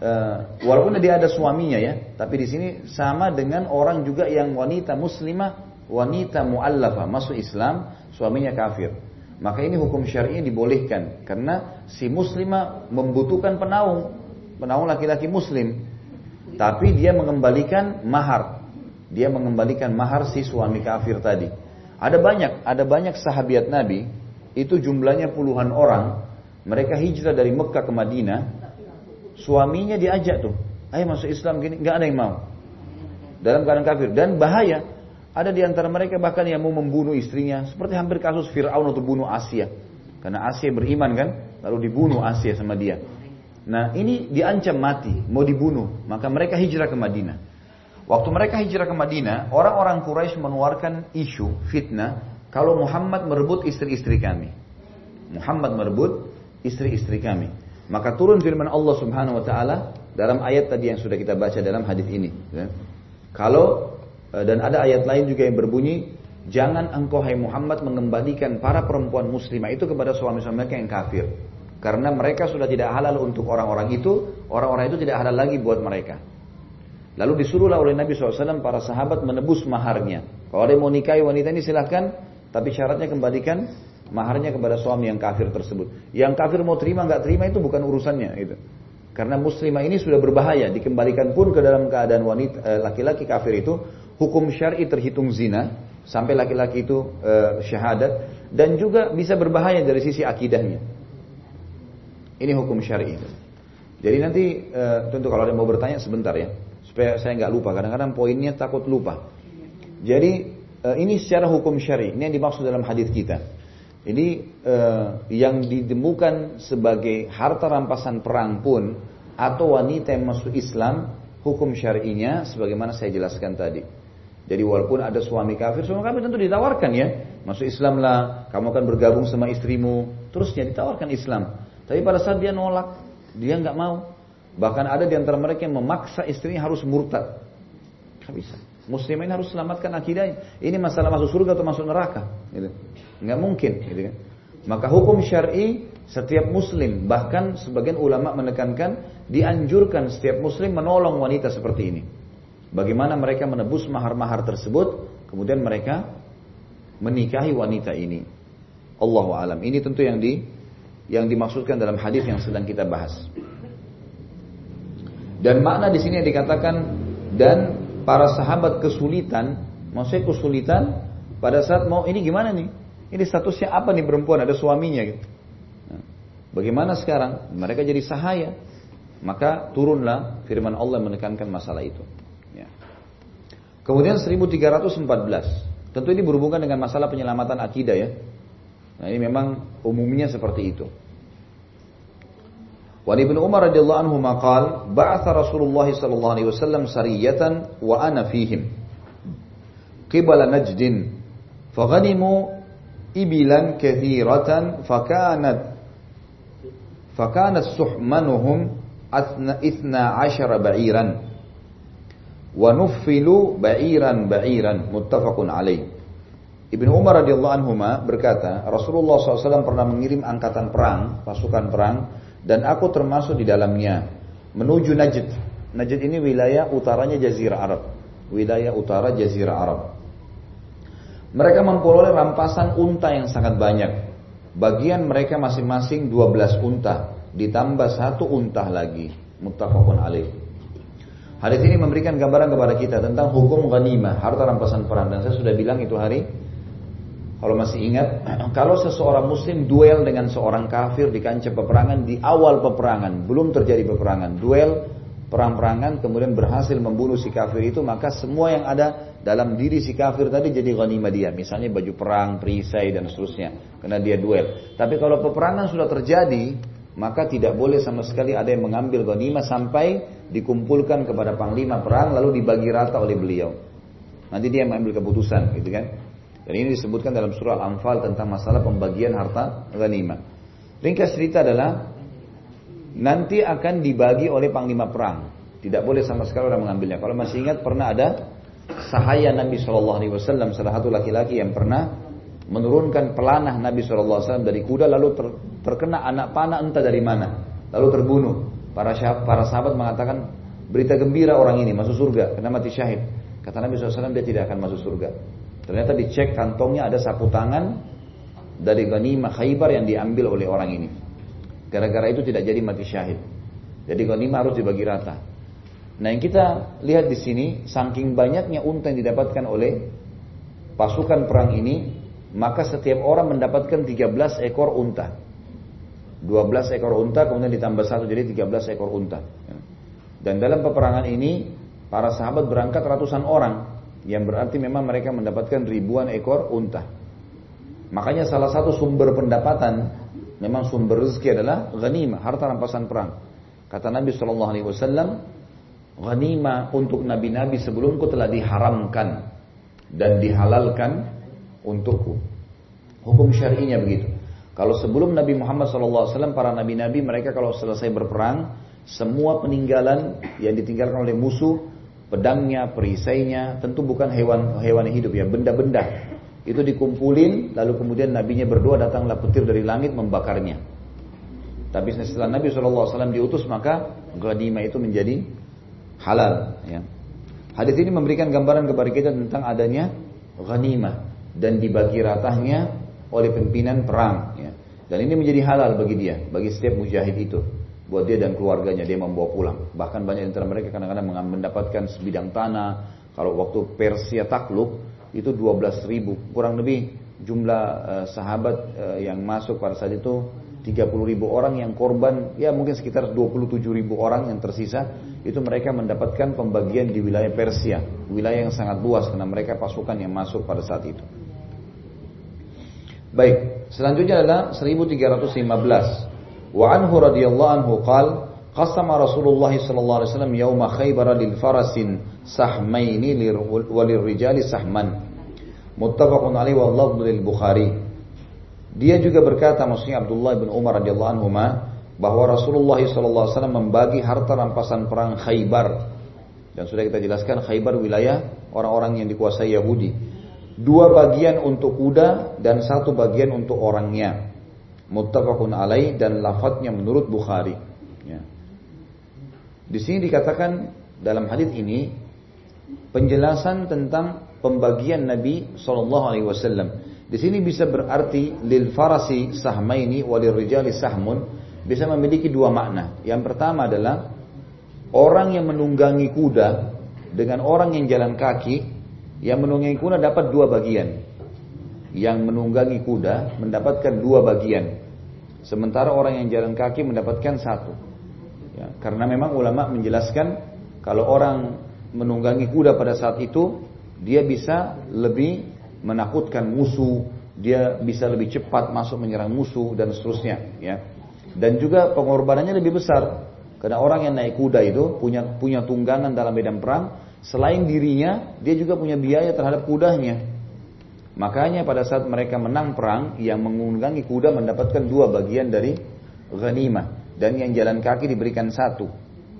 uh, walaupun dia ada suaminya ya, tapi di sini sama dengan orang juga yang wanita muslimah, wanita muallafah masuk Islam, suaminya kafir. Maka ini hukum syar'i dibolehkan karena si muslimah membutuhkan penaung, penaung laki-laki muslim. Tapi dia mengembalikan mahar. Dia mengembalikan mahar si suami kafir tadi. Ada banyak, ada banyak sahabat Nabi itu jumlahnya puluhan orang, mereka hijrah dari Mekah ke Madinah, suaminya diajak tuh, ayo masuk Islam gini, nggak ada yang mau. Dalam keadaan kafir dan bahaya. Ada di antara mereka bahkan yang mau membunuh istrinya, seperti hampir kasus Fir'aun untuk bunuh Asia. Karena Asia beriman kan, lalu dibunuh Asia sama dia. Nah ini diancam mati, mau dibunuh. Maka mereka hijrah ke Madinah. Waktu mereka hijrah ke Madinah, orang-orang Quraisy mengeluarkan isu fitnah kalau Muhammad merebut istri-istri kami. Muhammad merebut istri-istri kami. Maka turun firman Allah Subhanahu wa taala dalam ayat tadi yang sudah kita baca dalam hadis ini, ya. Kalau e, dan ada ayat lain juga yang berbunyi, jangan engkau hai Muhammad mengembalikan para perempuan muslimah itu kepada suami-suami mereka yang kafir. Karena mereka sudah tidak halal untuk orang-orang itu, orang-orang itu tidak halal lagi buat mereka. Lalu disuruhlah oleh Nabi SAW para sahabat menebus maharnya. Kalau ada yang mau nikahi wanita ini silahkan tapi syaratnya kembalikan maharnya kepada suami yang kafir tersebut. Yang kafir mau terima nggak terima itu bukan urusannya itu. Karena muslimah ini sudah berbahaya, dikembalikan pun ke dalam keadaan wanita eh, laki-laki kafir itu hukum syar'i terhitung zina sampai laki-laki itu uh, syahadat dan juga bisa berbahaya dari sisi akidahnya. Ini hukum syar'i. Jadi nanti uh, tentu kalau ada mau bertanya sebentar ya, supaya saya nggak lupa. Kadang-kadang poinnya takut lupa. Jadi Eh, ini secara hukum syari. Ini yang dimaksud dalam hadis kita. Ini uh, yang ditemukan sebagai harta rampasan perang pun atau wanita yang masuk Islam hukum syar'inya sebagaimana saya jelaskan tadi. Jadi walaupun ada suami kafir, suami kafir tentu ditawarkan ya. Masuk Islam lah, kamu akan bergabung sama istrimu. Terusnya ditawarkan Islam. Tapi pada saat dia nolak, dia nggak mau. Bahkan ada di antara mereka yang memaksa istrinya harus murtad. Gak bisa. Muslimin harus selamatkan akidahnya. Ini masalah masuk surga atau masuk neraka. Gitu. Nggak mungkin. Gitu kan. Maka hukum syari setiap muslim, bahkan sebagian ulama menekankan dianjurkan setiap muslim menolong wanita seperti ini. Bagaimana mereka menebus mahar-mahar tersebut, kemudian mereka menikahi wanita ini. Allah alam. Ini tentu yang di yang dimaksudkan dalam hadis yang sedang kita bahas. Dan makna di sini yang dikatakan dan para sahabat kesulitan, maksudnya kesulitan pada saat mau ini gimana nih? Ini statusnya apa nih perempuan? Ada suaminya gitu. Bagaimana sekarang? Mereka jadi sahaya. Maka turunlah firman Allah menekankan masalah itu. Ya. Kemudian 1314. Tentu ini berhubungan dengan masalah penyelamatan akidah ya. Nah ini memang umumnya seperti itu. Wa Ibnu Umar radhiyallahu anhu maqal, "Ba'atha Rasulullah sallallahu alaihi wasallam sariyatan wa ana fihim." Qibala Najdin. Faghanimu ibilan kathiratan fakanat fakanat suhmanuhum ithna ashara ba'iran wa nuffilu ba'iran ba'iran muttafaqun alaih Ibnu Umar radhiyallahu anhu berkata Rasulullah SAW pernah mengirim angkatan perang pasukan perang dan aku termasuk di dalamnya menuju Najd. Najd ini wilayah utaranya Jazirah Arab, wilayah utara Jazirah Arab. Mereka memperoleh rampasan unta yang sangat banyak. Bagian mereka masing-masing 12 unta ditambah satu unta lagi. Muttafaqun alaih. Hadis ini memberikan gambaran kepada kita tentang hukum ghanimah, harta rampasan perang dan saya sudah bilang itu hari kalau masih ingat, *clears throat* kalau seseorang muslim duel dengan seorang kafir di kancah peperangan di awal peperangan, belum terjadi peperangan, duel perang-perangan kemudian berhasil membunuh si kafir itu, maka semua yang ada dalam diri si kafir tadi jadi ghanimah dia. Misalnya baju perang, perisai dan seterusnya. Karena dia duel. Tapi kalau peperangan sudah terjadi, maka tidak boleh sama sekali ada yang mengambil ghanimah sampai dikumpulkan kepada panglima perang lalu dibagi rata oleh beliau. Nanti dia mengambil keputusan, gitu kan? Dan ini disebutkan dalam surah Al-Anfal tentang masalah pembagian harta ghanimah. Ringkas cerita adalah nanti akan dibagi oleh panglima perang. Tidak boleh sama sekali orang mengambilnya. Kalau masih ingat pernah ada sahaya Nabi Shallallahu Alaihi Wasallam salah satu laki-laki yang pernah menurunkan pelanah Nabi Shallallahu Alaihi Wasallam dari kuda lalu ter, terkena anak panah entah dari mana lalu terbunuh. Para para sahabat mengatakan berita gembira orang ini masuk surga karena mati syahid. Kata Nabi SAW dia tidak akan masuk surga. Ternyata dicek kantongnya ada sapu tangan dari ghanimah Khaybar yang diambil oleh orang ini. Gara-gara itu tidak jadi mati syahid. Jadi ghanimah harus dibagi rata. Nah yang kita lihat di sini, saking banyaknya unta yang didapatkan oleh pasukan perang ini, maka setiap orang mendapatkan 13 ekor unta. 12 ekor unta kemudian ditambah satu jadi 13 ekor unta. Dan dalam peperangan ini para sahabat berangkat ratusan orang yang berarti memang mereka mendapatkan ribuan ekor unta. Makanya salah satu sumber pendapatan Memang sumber rezeki adalah ghanimah, harta rampasan perang. Kata Nabi Shallallahu Alaihi Wasallam, ghanimah untuk nabi-nabi sebelumku telah diharamkan dan dihalalkan untukku. Hukum syar'inya begitu. Kalau sebelum Nabi Muhammad SAW, para nabi-nabi mereka kalau selesai berperang, semua peninggalan yang ditinggalkan oleh musuh, pedangnya, perisainya, tentu bukan hewan hewan hidup ya, benda-benda itu dikumpulin, lalu kemudian nabinya berdua datanglah petir dari langit membakarnya. Tapi setelah Nabi SAW diutus maka ghanimah itu menjadi halal. Ya. Hadis ini memberikan gambaran kepada kita tentang adanya ghanimah dan dibagi ratahnya oleh pimpinan perang. Ya. Dan ini menjadi halal bagi dia, bagi setiap mujahid itu. Buat dia dan keluarganya dia membawa pulang. Bahkan banyak antara mereka kadang-kadang mendapatkan sebidang tanah. Kalau waktu Persia takluk, itu 12 ribu. Kurang lebih jumlah uh, sahabat uh, yang masuk pada saat itu 30 ribu orang yang korban. Ya mungkin sekitar 27 ribu orang yang tersisa. Itu mereka mendapatkan pembagian di wilayah Persia. Wilayah yang sangat luas karena mereka pasukan yang masuk pada saat itu. Baik selanjutnya adalah 1315 wa anhu radhiyallahu anhu qal Qasama Rasulullah sallallahu alaihi wasallam yauma Khaybar lil farasin sahmaini walil rijali sahman. Muttafaqun alaihi wa lafdhu lil Bukhari. Dia juga berkata maksudnya Abdullah bin Umar radhiyallahu anhu bahwa Rasulullah sallallahu alaihi wasallam membagi harta rampasan perang Khaybar. Dan sudah kita jelaskan Khaybar wilayah orang-orang yang dikuasai Yahudi. Dua bagian untuk kuda dan satu bagian untuk orangnya. Muttafaqun alaih dan lafadznya menurut Bukhari. Ya. Di sini dikatakan dalam hadis ini penjelasan tentang pembagian Nabi Shallallahu Alaihi Wasallam. Di sini bisa berarti lil farasi sahmaini walil rijali sahmun bisa memiliki dua makna. Yang pertama adalah orang yang menunggangi kuda dengan orang yang jalan kaki yang menunggangi kuda dapat dua bagian. Yang menunggangi kuda mendapatkan dua bagian. Sementara orang yang jalan kaki mendapatkan satu. Ya, karena memang ulama menjelaskan kalau orang menunggangi kuda pada saat itu dia bisa lebih menakutkan musuh, dia bisa lebih cepat masuk menyerang musuh dan seterusnya. Ya. Dan juga pengorbanannya lebih besar karena orang yang naik kuda itu punya punya tunggangan dalam medan perang, selain dirinya dia juga punya biaya terhadap kudanya. Makanya pada saat mereka menang perang, yang mengunggangi kuda mendapatkan dua bagian dari ghanimah dan yang jalan kaki diberikan satu.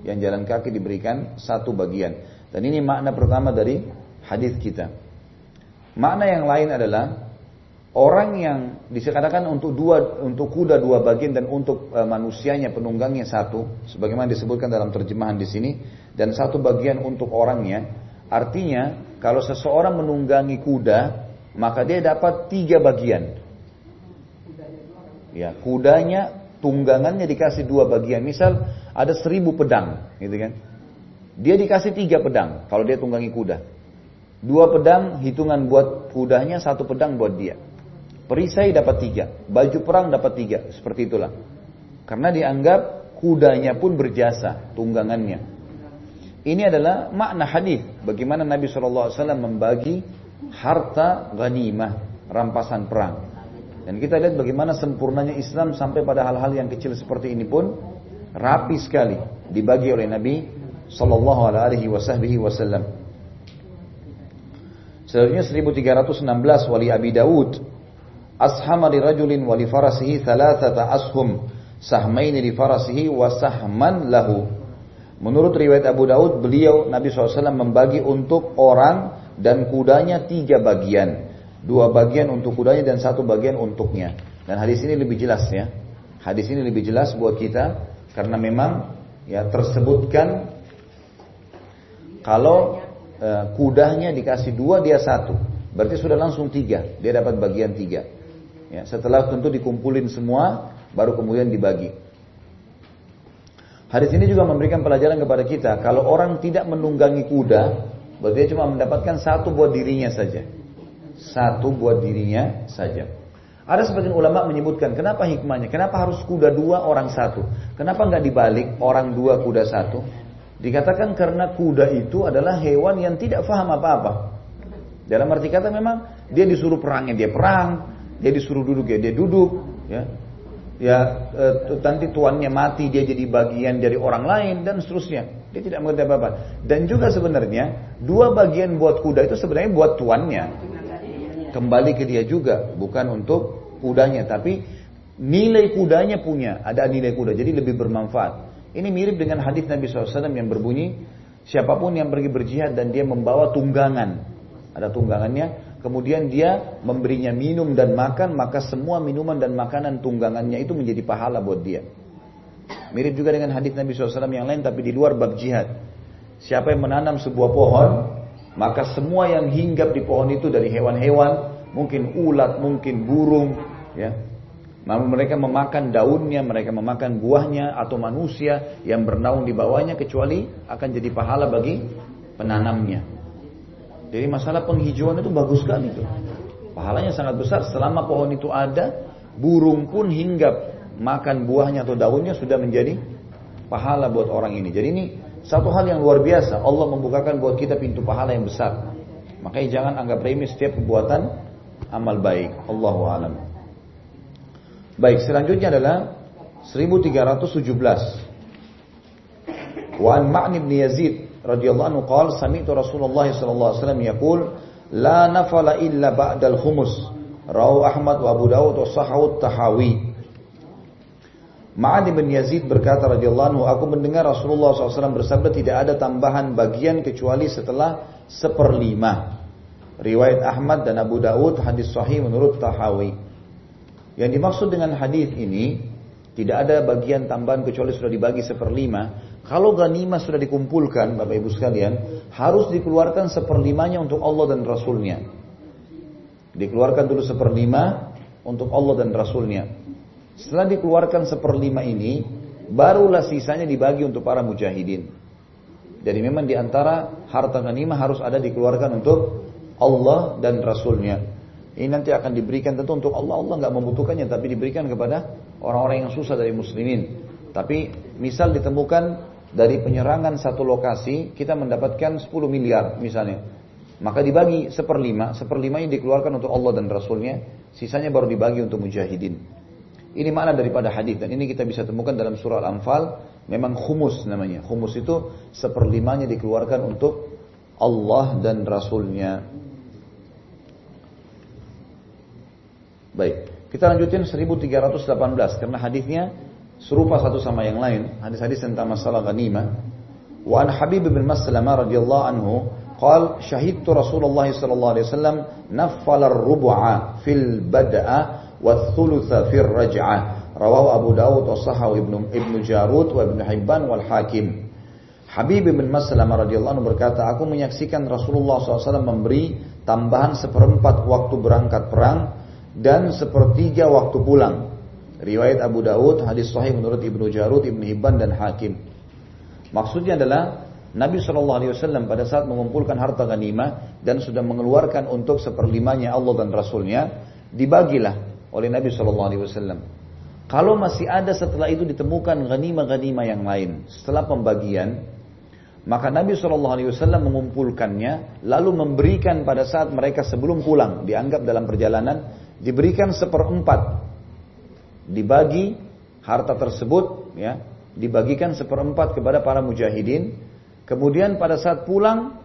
Yang jalan kaki diberikan satu bagian. Dan ini makna pertama dari hadis kita. Makna yang lain adalah orang yang dikatakan untuk dua untuk kuda dua bagian dan untuk uh, manusianya penunggangnya satu, sebagaimana disebutkan dalam terjemahan di sini dan satu bagian untuk orangnya. Artinya kalau seseorang menunggangi kuda maka dia dapat tiga bagian. Ya, kudanya tunggangannya dikasih dua bagian. Misal ada seribu pedang, gitu kan? Dia dikasih tiga pedang kalau dia tunggangi kuda. Dua pedang hitungan buat kudanya, satu pedang buat dia. Perisai dapat tiga, baju perang dapat tiga, seperti itulah. Karena dianggap kudanya pun berjasa, tunggangannya. Ini adalah makna hadis bagaimana Nabi SAW membagi harta ghanimah, rampasan perang. Dan kita lihat bagaimana sempurnanya Islam sampai pada hal-hal yang kecil seperti ini pun rapi sekali dibagi oleh Nabi Sallallahu Alaihi Wasallam. Selanjutnya 1316 wali Abi Daud ashama li rajulin wali farasihi thalathata ashum sahmaini li farasihi wa sahman lahu. Menurut riwayat Abu Daud, beliau Nabi SAW membagi untuk orang dan kudanya tiga bagian. Dua bagian untuk kudanya dan satu bagian untuknya. Dan hadis ini lebih jelas ya. Hadis ini lebih jelas buat kita karena memang ya tersebutkan kalau e, kudanya dikasih dua dia satu, berarti sudah langsung tiga. Dia dapat bagian tiga. Ya, setelah tentu dikumpulin semua, baru kemudian dibagi. Hadis ini juga memberikan pelajaran kepada kita, kalau orang tidak menunggangi kuda, berarti dia cuma mendapatkan satu buat dirinya saja satu buat dirinya saja. Ada sebagian ulama menyebutkan kenapa hikmahnya, kenapa harus kuda dua orang satu, kenapa nggak dibalik orang dua kuda satu? Dikatakan karena kuda itu adalah hewan yang tidak faham apa-apa. Dalam arti kata memang dia disuruh perangnya dia perang, dia disuruh duduk ya dia duduk, ya. Ya e, nanti tuannya mati dia jadi bagian dari orang lain dan seterusnya. Dia tidak mengerti apa-apa. Dan juga sebenarnya dua bagian buat kuda itu sebenarnya buat tuannya kembali ke dia juga, bukan untuk kudanya, tapi nilai kudanya punya, ada nilai kuda, jadi lebih bermanfaat. Ini mirip dengan hadis Nabi SAW yang berbunyi, siapa pun yang pergi berjihad dan dia membawa tunggangan, ada tunggangannya, kemudian dia memberinya minum dan makan, maka semua minuman dan makanan tunggangannya itu menjadi pahala buat dia. Mirip juga dengan hadis Nabi SAW yang lain, tapi di luar bab jihad. Siapa yang menanam sebuah pohon, maka semua yang hinggap di pohon itu dari hewan-hewan, mungkin ulat, mungkin burung, ya. Namun mereka memakan daunnya, mereka memakan buahnya atau manusia yang bernaung di bawahnya kecuali akan jadi pahala bagi penanamnya. Jadi masalah penghijauan itu bagus sekali itu. Pahalanya sangat besar selama pohon itu ada, burung pun hinggap makan buahnya atau daunnya sudah menjadi pahala buat orang ini. Jadi ini satu hal yang luar biasa, Allah membukakan buat kita pintu pahala yang besar. Makanya jangan anggap remeh setiap perbuatan amal baik. Allahu alam. Baik, selanjutnya adalah 1317. Wa an Ma'ni bin Yazid radhiyallahu anhu qala sami'tu Rasulullah sallallahu alaihi wasallam yaqul la nafala illa ba'dal khumus. Rawu Ahmad wa Abu Dawud wa Sahawu Tahawi. Ma'ad bin Yazid berkata radhiyallahu anhu, aku mendengar Rasulullah SAW bersabda tidak ada tambahan bagian kecuali setelah seperlima. Riwayat Ahmad dan Abu Dawud hadis sahih menurut Tahawi. Yang dimaksud dengan hadis ini tidak ada bagian tambahan kecuali sudah dibagi seperlima. Kalau ganimah sudah dikumpulkan, Bapak Ibu sekalian, harus dikeluarkan seperlimanya untuk Allah dan Rasulnya. Dikeluarkan dulu seperlima untuk Allah dan Rasulnya. Setelah dikeluarkan seperlima ini, barulah sisanya dibagi untuk para mujahidin. Jadi memang di antara harta ghanimah harus ada dikeluarkan untuk Allah dan Rasulnya. Ini nanti akan diberikan tentu untuk Allah. Allah nggak membutuhkannya, tapi diberikan kepada orang-orang yang susah dari muslimin. Tapi misal ditemukan dari penyerangan satu lokasi, kita mendapatkan 10 miliar misalnya. Maka dibagi seperlima, seperlima ini dikeluarkan untuk Allah dan Rasulnya, sisanya baru dibagi untuk mujahidin. Ini makna daripada hadis dan ini kita bisa temukan dalam surah Al-Anfal memang khumus namanya. Khumus itu seperlimanya dikeluarkan untuk Allah dan Rasulnya. Baik, kita lanjutin 1318 karena hadisnya serupa satu sama yang lain. Hadis-hadis tentang masalah ghanimah. Wa an Habib bin maslama radhiyallahu anhu qal syahidtu Rasulullah sallallahu alaihi wasallam naffala ar-rub'a fil bad'a wa thulutha fil raj'a. Rawahu Abu daud wa sahahu Ibnu Ibnu Jarud wa Ibnu Hibban wal Hakim. Habib bin Maslamah radhiyallahu anhu berkata aku menyaksikan Rasulullah SAW memberi tambahan seperempat waktu berangkat perang dan sepertiga waktu pulang. Riwayat Abu Daud, hadis sahih menurut Ibnu Jarud, Ibnu Hibban dan Hakim. Maksudnya adalah Nabi SAW pada saat mengumpulkan harta ghanimah dan sudah mengeluarkan untuk seperlimanya Allah dan Rasulnya, dibagilah oleh Nabi Wasallam. Kalau masih ada setelah itu ditemukan ghanimah-ghanimah yang lain setelah pembagian, maka Nabi Wasallam mengumpulkannya, lalu memberikan pada saat mereka sebelum pulang, dianggap dalam perjalanan, diberikan seperempat, dibagi harta tersebut, ya, dibagikan seperempat kepada para mujahidin. Kemudian pada saat pulang,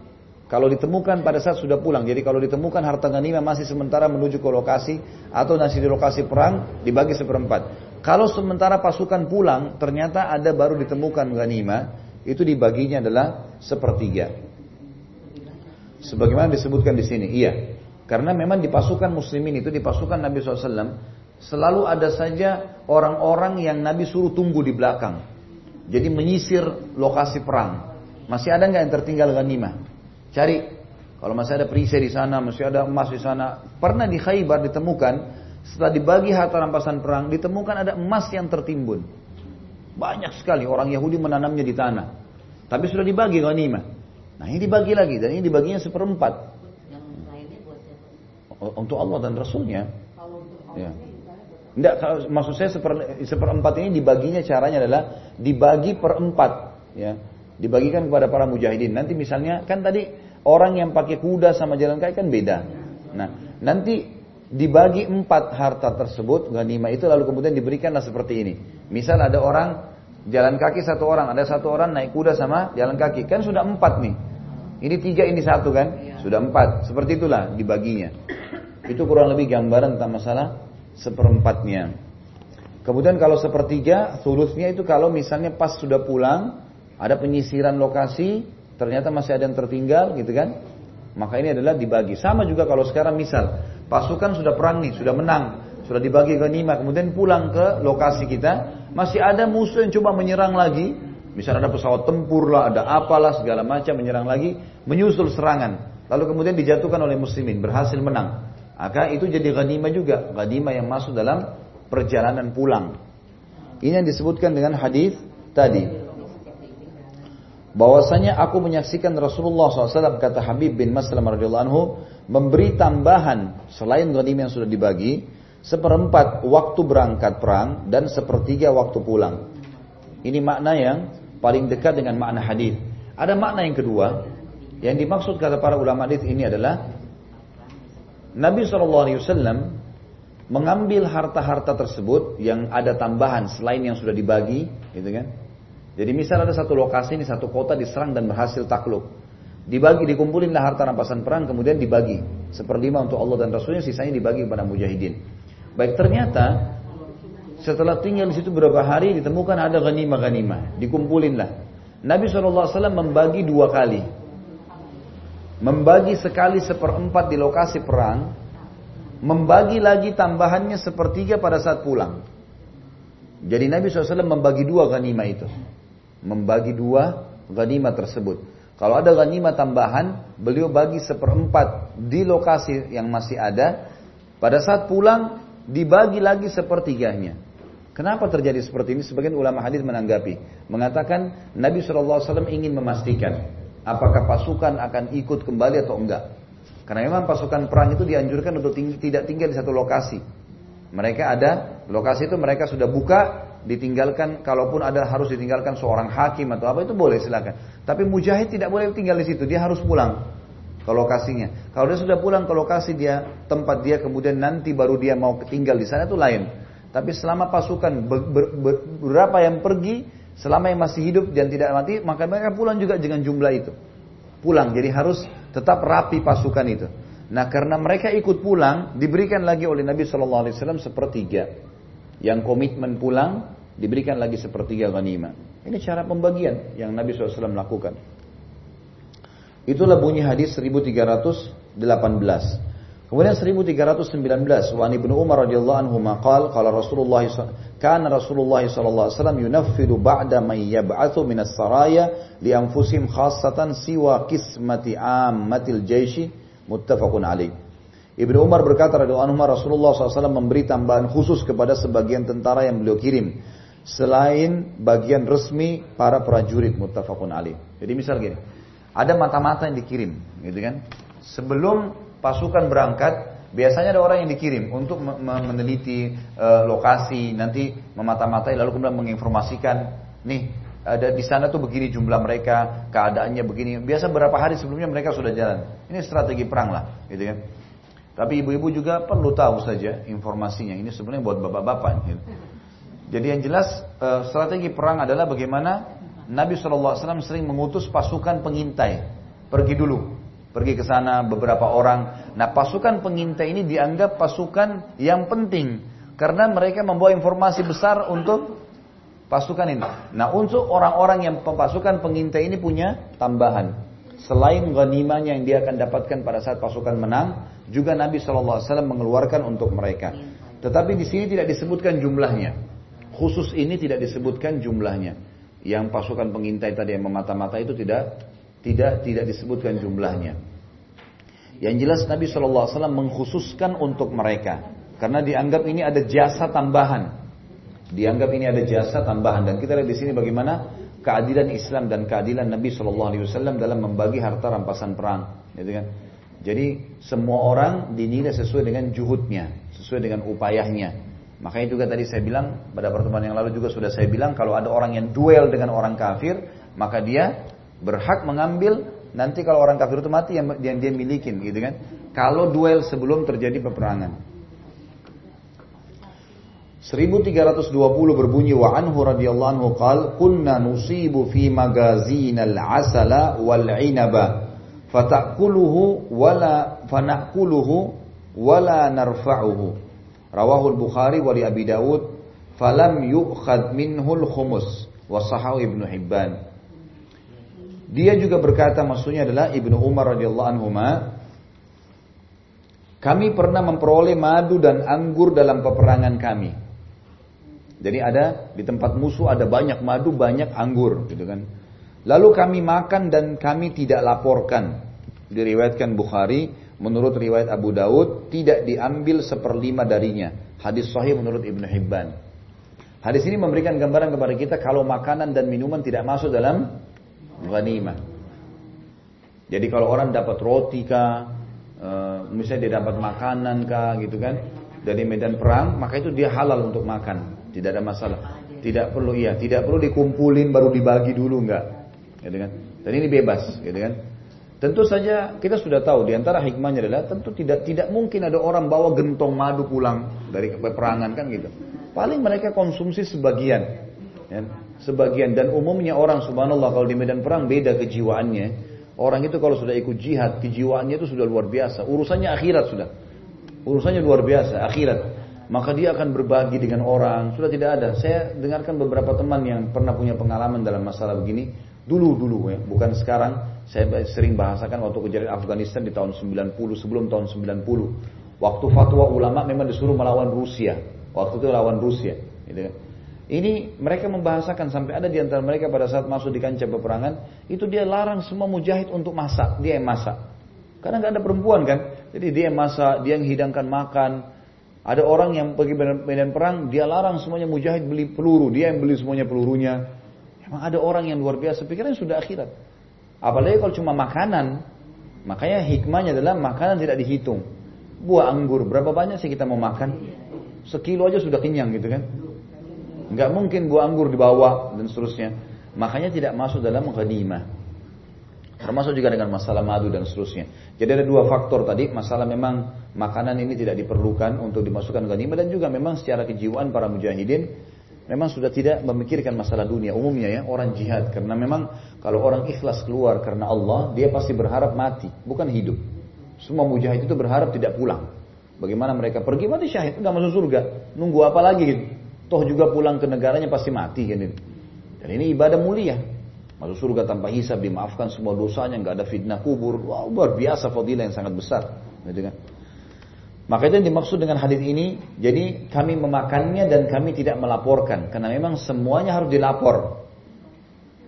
kalau ditemukan pada saat sudah pulang, jadi kalau ditemukan harta ghanimah masih sementara menuju ke lokasi atau masih di lokasi perang dibagi seperempat. Kalau sementara pasukan pulang ternyata ada baru ditemukan ghanimah, itu dibaginya adalah sepertiga. Sebagaimana disebutkan di sini, iya. Karena memang di pasukan muslimin itu di pasukan Nabi SAW selalu ada saja orang-orang yang Nabi suruh tunggu di belakang. Jadi menyisir lokasi perang. Masih ada nggak yang tertinggal ghanimah? Cari kalau masih ada perisai di sana, masih ada emas di sana. Pernah di Khaybar ditemukan setelah dibagi harta rampasan perang, ditemukan ada emas yang tertimbun. Banyak sekali orang Yahudi menanamnya di tanah. Tapi sudah dibagi ghanimah. Nah ini dibagi lagi dan ini dibaginya seperempat. Untuk Allah dan Rasulnya. Ya. Enggak, maksud saya seper, seperempat ini dibaginya caranya adalah dibagi perempat. Ya dibagikan kepada para mujahidin. Nanti misalnya kan tadi orang yang pakai kuda sama jalan kaki kan beda. Nah, nanti dibagi empat harta tersebut ghanimah itu lalu kemudian diberikanlah seperti ini. Misal ada orang jalan kaki satu orang, ada satu orang naik kuda sama jalan kaki, kan sudah empat nih. Ini tiga, ini satu kan, sudah empat. Seperti itulah dibaginya. Itu kurang lebih gambaran tentang masalah seperempatnya. Kemudian kalau sepertiga, sulusnya itu kalau misalnya pas sudah pulang, ada penyisiran lokasi, ternyata masih ada yang tertinggal gitu kan. Maka ini adalah dibagi. Sama juga kalau sekarang misal pasukan sudah perang nih, sudah menang, sudah dibagi ghanimah, kemudian pulang ke lokasi kita, masih ada musuh yang coba menyerang lagi, misalnya ada pesawat tempur lah, ada apalah segala macam menyerang lagi, menyusul serangan. Lalu kemudian dijatuhkan oleh muslimin, berhasil menang. Maka itu jadi ghanimah juga, ghanimah yang masuk dalam perjalanan pulang. Ini yang disebutkan dengan hadis tadi bahwasanya aku menyaksikan Rasulullah SAW kata Habib bin Maslam radhiyallahu anhu memberi tambahan selain ghanimah yang sudah dibagi seperempat waktu berangkat perang dan sepertiga waktu pulang. Ini makna yang paling dekat dengan makna hadis. Ada makna yang kedua yang dimaksud kata para ulama hadis ini adalah Nabi SAW mengambil harta-harta tersebut yang ada tambahan selain yang sudah dibagi, gitu kan? Jadi misal ada satu lokasi ini satu kota diserang dan berhasil takluk. Dibagi, dikumpulin harta rampasan perang, kemudian dibagi. Seperlima untuk Allah dan Rasulnya, sisanya dibagi kepada mujahidin. Baik ternyata setelah tinggal di situ beberapa hari ditemukan ada ghanimah-ghanimah. Dikumpulin lah. Nabi SAW membagi dua kali. Membagi sekali seperempat di lokasi perang. Membagi lagi tambahannya sepertiga pada saat pulang. Jadi Nabi SAW membagi dua ghanimah itu. Membagi dua ghanimah tersebut. Kalau ada ghanimah tambahan, beliau bagi seperempat di lokasi yang masih ada. Pada saat pulang, dibagi lagi sepertiganya. Kenapa terjadi seperti ini? Sebagian ulama hadis menanggapi, mengatakan Nabi SAW ingin memastikan apakah pasukan akan ikut kembali atau enggak. Karena memang pasukan perang itu dianjurkan untuk ting tidak tinggal di satu lokasi. Mereka ada lokasi itu mereka sudah buka ditinggalkan kalaupun ada harus ditinggalkan seorang hakim atau apa itu boleh silakan. Tapi mujahid tidak boleh tinggal di situ, dia harus pulang ke lokasinya. Kalau dia sudah pulang ke lokasi dia tempat dia kemudian nanti baru dia mau tinggal di sana itu lain. Tapi selama pasukan beberapa yang pergi, selama yang masih hidup dan tidak mati, maka mereka pulang juga dengan jumlah itu. Pulang, jadi harus tetap rapi pasukan itu. Nah karena mereka ikut pulang, diberikan lagi oleh Nabi Wasallam sepertiga. Yang komitmen pulang diberikan lagi sepertiga ghanimah. Ini cara pembagian yang Nabi SAW lakukan. Itulah bunyi hadis 1318. Kemudian 1319 wa Ibnu Umar radhiyallahu anhu maqal qala Rasulullah kana Rasulullah sallallahu alaihi wasallam yunaffidu ba'da man yab'athu min as-saraya li anfusihim khassatan siwa qismati ammatil jaishi muttafaqun alaih. Ibnu Umar berkata radhiyallahu anhu Rasulullah SAW memberi tambahan khusus kepada sebagian tentara yang beliau kirim selain bagian resmi para prajurit muttafaqun alaih. Jadi misal gini, ada mata-mata yang dikirim, gitu kan? Sebelum pasukan berangkat, biasanya ada orang yang dikirim untuk meneliti e, lokasi, nanti memata-matai lalu kemudian menginformasikan, nih ada di sana tuh begini jumlah mereka, keadaannya begini. Biasa berapa hari sebelumnya mereka sudah jalan. Ini strategi perang lah, gitu kan? Tapi ibu-ibu juga perlu tahu saja informasinya. Ini sebenarnya buat bapak-bapak. Gitu. Jadi yang jelas eh, strategi perang adalah bagaimana Nabi SAW sering mengutus pasukan pengintai. Pergi dulu. Pergi ke sana beberapa orang. Nah pasukan pengintai ini dianggap pasukan yang penting. Karena mereka membawa informasi besar untuk pasukan ini. Nah untuk orang-orang yang pasukan pengintai ini punya tambahan. Selain ghanimahnya yang dia akan dapatkan pada saat pasukan menang, juga Nabi SAW mengeluarkan untuk mereka. Tetapi di sini tidak disebutkan jumlahnya. Khusus ini tidak disebutkan jumlahnya. Yang pasukan pengintai tadi yang memata-mata itu tidak tidak tidak disebutkan jumlahnya. Yang jelas Nabi SAW mengkhususkan untuk mereka. Karena dianggap ini ada jasa tambahan. Dianggap ini ada jasa tambahan. Dan kita lihat di sini bagaimana keadilan Islam dan keadilan Nabi SAW dalam membagi harta rampasan perang. Gitu kan? Jadi semua orang dinilai sesuai dengan juhudnya, sesuai dengan upayahnya. Makanya juga tadi saya bilang pada pertemuan yang lalu juga sudah saya bilang kalau ada orang yang duel dengan orang kafir, maka dia berhak mengambil nanti kalau orang kafir itu mati yang, yang dia milikin gitu kan. Kalau duel sebelum terjadi peperangan. 1320 berbunyi wa anhu radhiyallahu anhu qal kunna nusibu fi magazinal asala wal inaba fatakuluhu wala fanakuluhu wala narfa'uhu. Rawahul Bukhari wa Abi Dawud falam yu'khad minhul khumus wa sahahu Ibnu Hibban. Dia juga berkata maksudnya adalah Ibnu Umar radhiyallahu anhu kami pernah memperoleh madu dan anggur dalam peperangan kami. Jadi ada di tempat musuh ada banyak madu, banyak anggur gitu kan. Lalu kami makan dan kami tidak laporkan. Diriwayatkan Bukhari, menurut riwayat Abu Daud, tidak diambil seperlima darinya. Hadis sahih menurut Ibnu Hibban. Hadis ini memberikan gambaran kepada kita kalau makanan dan minuman tidak masuk dalam ghanimah. Jadi kalau orang dapat roti kah, e, misalnya dia dapat makanan kah gitu kan, dari medan perang, maka itu dia halal untuk makan, tidak ada masalah. Tidak perlu iya, tidak perlu dikumpulin baru dibagi dulu enggak gitu kan? Dan ini bebas, gitu kan? Tentu saja kita sudah tahu di antara hikmahnya adalah tentu tidak tidak mungkin ada orang bawa gentong madu pulang dari peperangan kan gitu. Paling mereka konsumsi sebagian. Ya, sebagian dan umumnya orang subhanallah kalau di medan perang beda kejiwaannya. Orang itu kalau sudah ikut jihad, kejiwaannya itu sudah luar biasa. Urusannya akhirat sudah. Urusannya luar biasa, akhirat. Maka dia akan berbagi dengan orang. Sudah tidak ada. Saya dengarkan beberapa teman yang pernah punya pengalaman dalam masalah begini. Dulu-dulu ya, bukan sekarang. Saya sering bahasakan waktu kejadian Afghanistan di tahun 90, sebelum tahun 90. Waktu fatwa ulama memang disuruh melawan Rusia. Waktu itu lawan Rusia. Gitu kan. Ini mereka membahasakan sampai ada di antara mereka pada saat masuk di kancah peperangan, itu dia larang semua mujahid untuk masak, dia yang masak. Karena nggak ada perempuan kan, jadi dia yang masak, dia yang hidangkan makan. Ada orang yang pergi medan perang, dia larang semuanya mujahid beli peluru, dia yang beli semuanya pelurunya. Emang ada orang yang luar biasa, pikirannya sudah akhirat. Apalagi kalau cuma makanan, makanya hikmahnya adalah makanan tidak dihitung. Buah anggur, berapa banyak sih kita mau makan? Sekilo aja sudah kenyang gitu kan. Nggak mungkin buah anggur dibawa dan seterusnya. Makanya tidak masuk dalam ghanimah. Termasuk juga dengan masalah madu dan seterusnya. Jadi ada dua faktor tadi. Masalah memang makanan ini tidak diperlukan untuk dimasukkan ghanimah. Dan juga memang secara kejiwaan para mujahidin. Memang sudah tidak memikirkan masalah dunia. Umumnya ya orang jihad. Karena memang kalau orang ikhlas keluar karena Allah. Dia pasti berharap mati. Bukan hidup. Semua mujahid itu berharap tidak pulang. Bagaimana mereka pergi mati syahid. Udah masuk surga. Nunggu apa lagi gitu. Toh juga pulang ke negaranya pasti mati kan ini. Dan ini ibadah mulia. Masuk surga tanpa hisab, dimaafkan semua dosanya, nggak ada fitnah kubur. Wah, luar biasa fadilah yang sangat besar. Gitu kan? Maka itu yang dimaksud dengan hadis ini, jadi kami memakannya dan kami tidak melaporkan. Karena memang semuanya harus dilapor.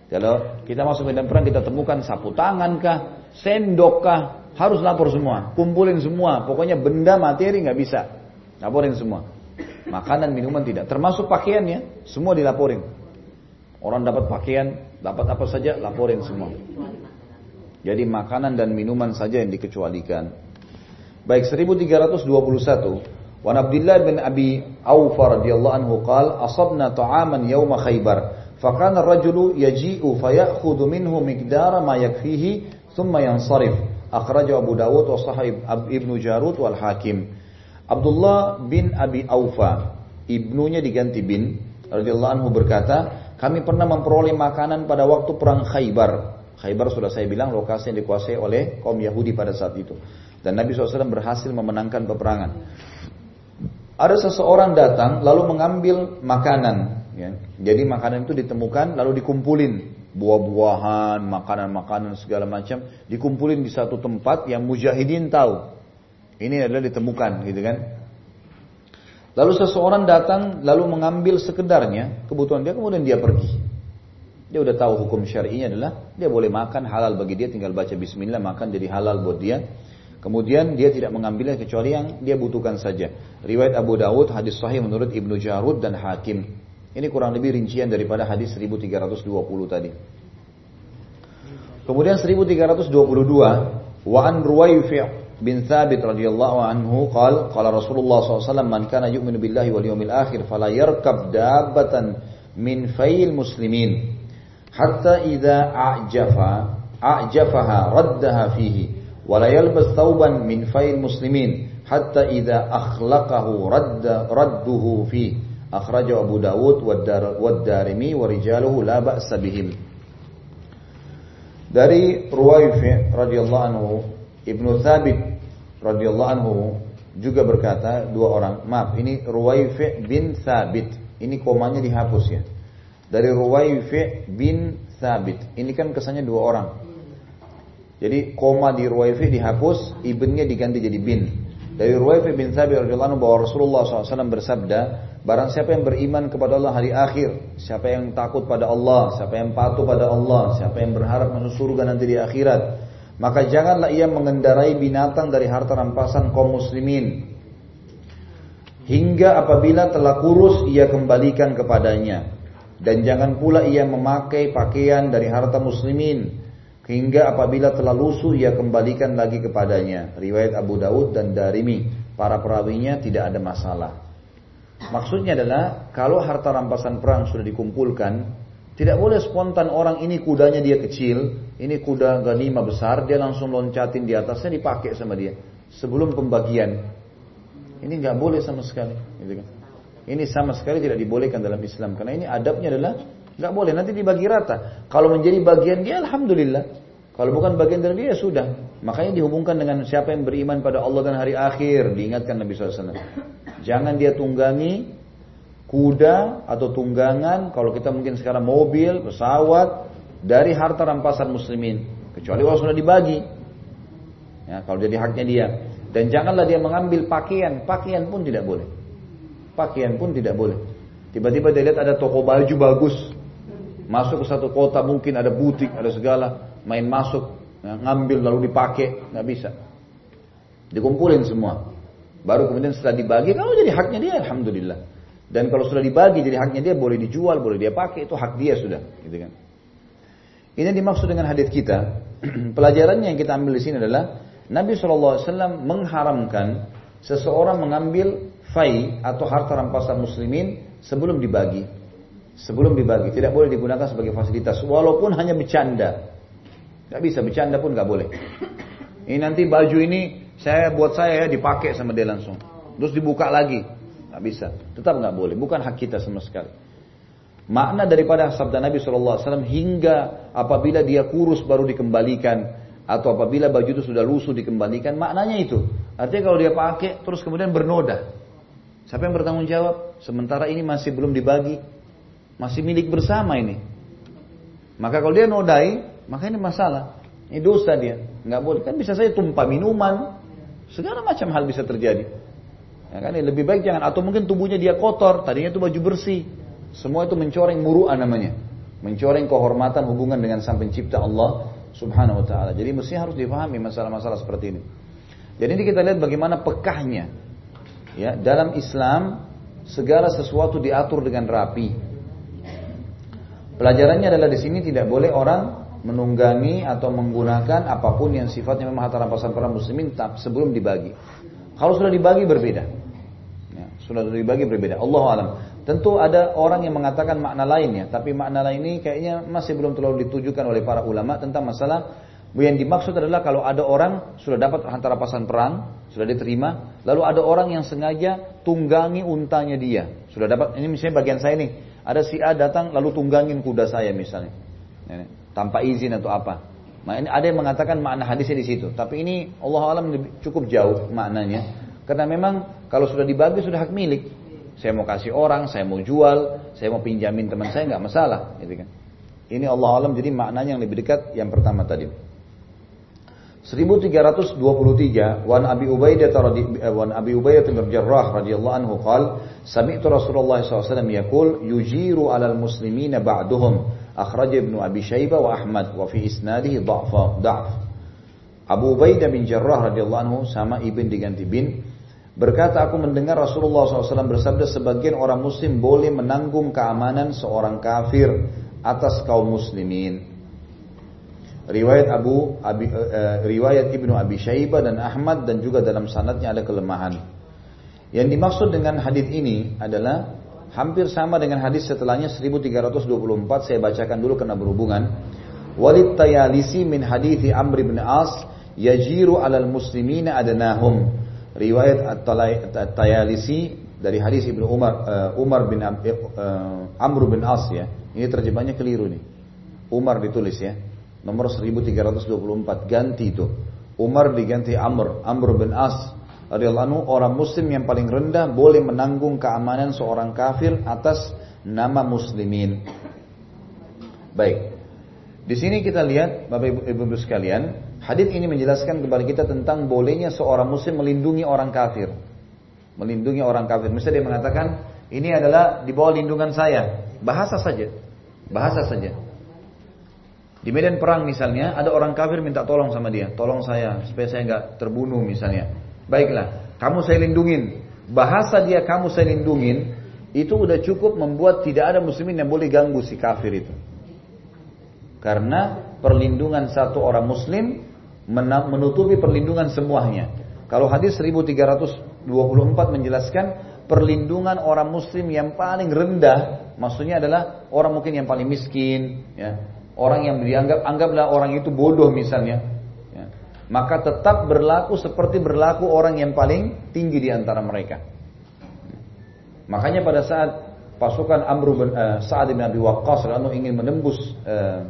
Kalau kita masuk medan perang kita temukan sapu tangan kah, sendok kah, harus lapor semua. Kumpulin semua. Pokoknya benda materi nggak bisa. Laporin semua. Makanan, minuman tidak. Termasuk pakaiannya, semua dilaporin. Orang dapat pakaian, dapat apa saja, laporin semua. Jadi makanan dan minuman saja yang dikecualikan. Baik 1321. Wan Abdullah bin Abi Awfa radhiyallahu anhu qal asabna ta'aman yawma Khaybar yaji'u fayakhudhu minhu miqdara ma yakfihi thumma yansarif akhrajahu Abu Dawud wa sahih Ibnu Jarud wal Hakim Abdullah bin Abi Aufa, ibnunya diganti bin, radhiyallahu anhu berkata, kami pernah memperoleh makanan pada waktu perang Khaybar. Khaybar sudah saya bilang lokasi yang dikuasai oleh kaum Yahudi pada saat itu. Dan Nabi SAW berhasil memenangkan peperangan. Ada seseorang datang lalu mengambil makanan. Ya. Jadi makanan itu ditemukan lalu dikumpulin. Buah-buahan, makanan-makanan segala macam. Dikumpulin di satu tempat yang mujahidin tahu. Ini adalah ditemukan gitu kan. Lalu seseorang datang lalu mengambil sekedarnya kebutuhan dia kemudian dia pergi. Dia udah tahu hukum syar'inya adalah dia boleh makan halal bagi dia tinggal baca bismillah makan jadi halal buat dia. Kemudian dia tidak mengambilnya kecuali yang dia butuhkan saja. Riwayat Abu Dawud hadis sahih menurut Ibnu Jarud dan Hakim. Ini kurang lebih rincian daripada hadis 1320 tadi. Kemudian 1322 wa bin Thabit radhiyallahu anhu qal qala Rasulullah SAW man kana yu'minu billahi wal yawmil akhir fala yarkab dabbatan min fayil muslimin hatta idza a'jafa a'jafaha raddaha fihi wa yalbas thawban min fayil muslimin hatta idza akhlaqahu radda radduhu fihi. Akhrajahu Abu Dawud wad Darimi wa rijaluhu la ba'sa bihim. Dari Ruwaifi radhiyallahu anhu Ibnu Thabit radhiyallahu anhu juga berkata dua orang. Maaf, ini Ruwaifi bin Sabit. Ini komanya dihapus ya. Dari Ruwaifi bin Sabit. Ini kan kesannya dua orang. Jadi koma di Ruwaifi dihapus, ibnnya diganti jadi bin. Dari Ruwaifi bin Sabit radhiyallahu anhu bahwa Rasulullah SAW bersabda, barang siapa yang beriman kepada Allah hari akhir, siapa yang takut pada Allah, siapa yang patuh pada Allah, siapa yang berharap masuk surga nanti di akhirat, maka janganlah ia mengendarai binatang dari harta rampasan kaum muslimin. Hingga apabila telah kurus ia kembalikan kepadanya. Dan jangan pula ia memakai pakaian dari harta muslimin. Hingga apabila telah lusuh ia kembalikan lagi kepadanya. Riwayat Abu Daud dan Darimi. Para perawinya tidak ada masalah. Maksudnya adalah kalau harta rampasan perang sudah dikumpulkan, tidak boleh spontan orang ini kudanya dia kecil, ini kuda ganima besar, dia langsung loncatin di atasnya dipakai sama dia sebelum pembagian. Ini nggak boleh sama sekali. Gitu kan. Ini sama sekali tidak dibolehkan dalam Islam karena ini adabnya adalah Nggak boleh, nanti dibagi rata. Kalau menjadi bagian dia, Alhamdulillah. Kalau bukan bagian dari dia, sudah. Makanya dihubungkan dengan siapa yang beriman pada Allah dan hari akhir. Diingatkan Nabi SAW. Jangan dia tunggangi kuda atau tunggangan. Kalau kita mungkin sekarang mobil, pesawat. Dari harta rampasan muslimin. Kecuali kalau sudah dibagi. Ya, kalau jadi haknya dia. Dan janganlah dia mengambil pakaian. Pakaian pun tidak boleh. Pakaian pun tidak boleh. Tiba-tiba dia lihat ada toko baju bagus. Masuk ke satu kota mungkin ada butik, ada segala, main masuk, ya, ngambil lalu dipakai, nggak bisa. Dikumpulin semua. Baru kemudian setelah dibagi, kalau jadi haknya dia, alhamdulillah. Dan kalau sudah dibagi jadi haknya dia, boleh dijual, boleh dia pakai, itu hak dia sudah, gitu kan. Ini yang dimaksud dengan hadis kita. *clears throat* Pelajarannya yang kita ambil di sini adalah Nabi SAW mengharamkan seseorang mengambil fai atau harta rampasan muslimin sebelum dibagi. Sebelum dibagi, tidak boleh digunakan sebagai fasilitas, walaupun hanya bercanda. Gak bisa bercanda pun gak boleh. Ini nanti baju ini saya buat saya ya dipakai sama dia langsung. Terus dibuka lagi, gak bisa. Tetap gak boleh, bukan hak kita sama sekali. Makna daripada sabda Nabi SAW hingga apabila dia kurus baru dikembalikan atau apabila baju itu sudah lusuh dikembalikan, maknanya itu. Artinya kalau dia pakai terus kemudian bernoda. Siapa yang bertanggung jawab? Sementara ini masih belum dibagi, masih milik bersama ini. Maka kalau dia nodai, maka ini masalah. Ini dosa dia. Nggak boleh. Kan bisa saja tumpah minuman. Segala macam hal bisa terjadi. Ya kan, lebih baik jangan. Atau mungkin tubuhnya dia kotor. Tadinya itu baju bersih. Semua itu mencoreng muru'ah namanya. Mencoreng kehormatan hubungan dengan sang pencipta Allah subhanahu wa ta'ala. Jadi mesti harus dipahami masalah-masalah seperti ini. Jadi ini kita lihat bagaimana pekahnya. Ya, dalam Islam segala sesuatu diatur dengan rapi. Pelajarannya adalah di sini tidak boleh orang menunggangi atau menggunakan apa pun yang sifatnya memang harta rampasan para muslimin sebelum dibagi. Kalau sudah dibagi berbeda. Sudah dibagi berbeda. Allah alam. Tentu ada orang yang mengatakan makna lainnya, tapi makna lain ini kayaknya masih belum terlalu ditujukan oleh para ulama tentang masalah yang dimaksud adalah kalau ada orang sudah dapat harta rampasan perang, sudah diterima, lalu ada orang yang sengaja tunggangi untanya dia. Sudah dapat, ini misalnya bagian saya nih, ada si A datang lalu tunggangin kuda saya misalnya. Ya, tanpa izin atau apa. Nah, ini ada yang mengatakan makna hadisnya di situ. Tapi ini Allah alam cukup jauh maknanya. Karena memang kalau sudah dibagi sudah hak milik. Saya mau kasih orang, saya mau jual, saya mau pinjamin teman saya nggak masalah, gitu kan. Ini Allah alam jadi maknanya yang lebih dekat yang pertama tadi. 1323 wan Abi Ubaidah eh, wan Abi Ubaidah bin Jarrah radhiyallahu anhu qala sami'tu Rasulullah SAW yaqul yujiru 'alal muslimina ba'duhum akhraj Ibnu Abi Syaibah wa Ahmad wa fi isnadihi dha'fa dha'f Abu Ubaidah bin Jarrah radhiyallahu anhu sama ibn diganti bin berkata aku mendengar Rasulullah SAW bersabda sebagian orang muslim boleh menanggung keamanan seorang kafir atas kaum muslimin riwayat Abu Abi, uh, riwayat Ibnu Abi Syaibah dan Ahmad dan juga dalam sanadnya ada kelemahan. Yang dimaksud dengan hadis ini adalah hampir sama dengan hadis setelahnya 1324 saya bacakan dulu karena berhubungan. Walid Tayalisi min hadithi Amr bin As yajiru alal muslimina adanahum. Riwayat At-Tayalisi dari hadis Ibnu Umar uh, Umar bin uh, Amr bin As ya. Ini terjemahnya keliru nih. Umar ditulis ya. Nomor 1324 ganti itu. Umar diganti Amr. Amr bin As radhiyallahu anhu orang muslim yang paling rendah boleh menanggung keamanan seorang kafir atas nama muslimin. Baik. Di sini kita lihat Bapak Ibu, Ibu sekalian hadis ini menjelaskan kepada kita tentang bolehnya seorang muslim melindungi orang kafir melindungi orang kafir misalnya dia mengatakan ini adalah di bawah lindungan saya bahasa saja bahasa saja di medan perang misalnya, ada orang kafir minta tolong sama dia. Tolong saya, supaya saya nggak terbunuh misalnya. Baiklah, kamu saya lindungin. Bahasa dia kamu saya lindungin, itu udah cukup membuat tidak ada muslimin yang boleh ganggu si kafir itu. Karena perlindungan satu orang muslim menutupi perlindungan semuanya. Kalau hadis 1324 menjelaskan perlindungan orang muslim yang paling rendah, maksudnya adalah orang mungkin yang paling miskin, ya, orang yang dianggap anggaplah orang itu bodoh misalnya, ya, maka tetap berlaku seperti berlaku orang yang paling tinggi di antara mereka. Makanya pada saat pasukan Amr bin uh, Sa'ad bin Abi Waqqas ingin menembus uh,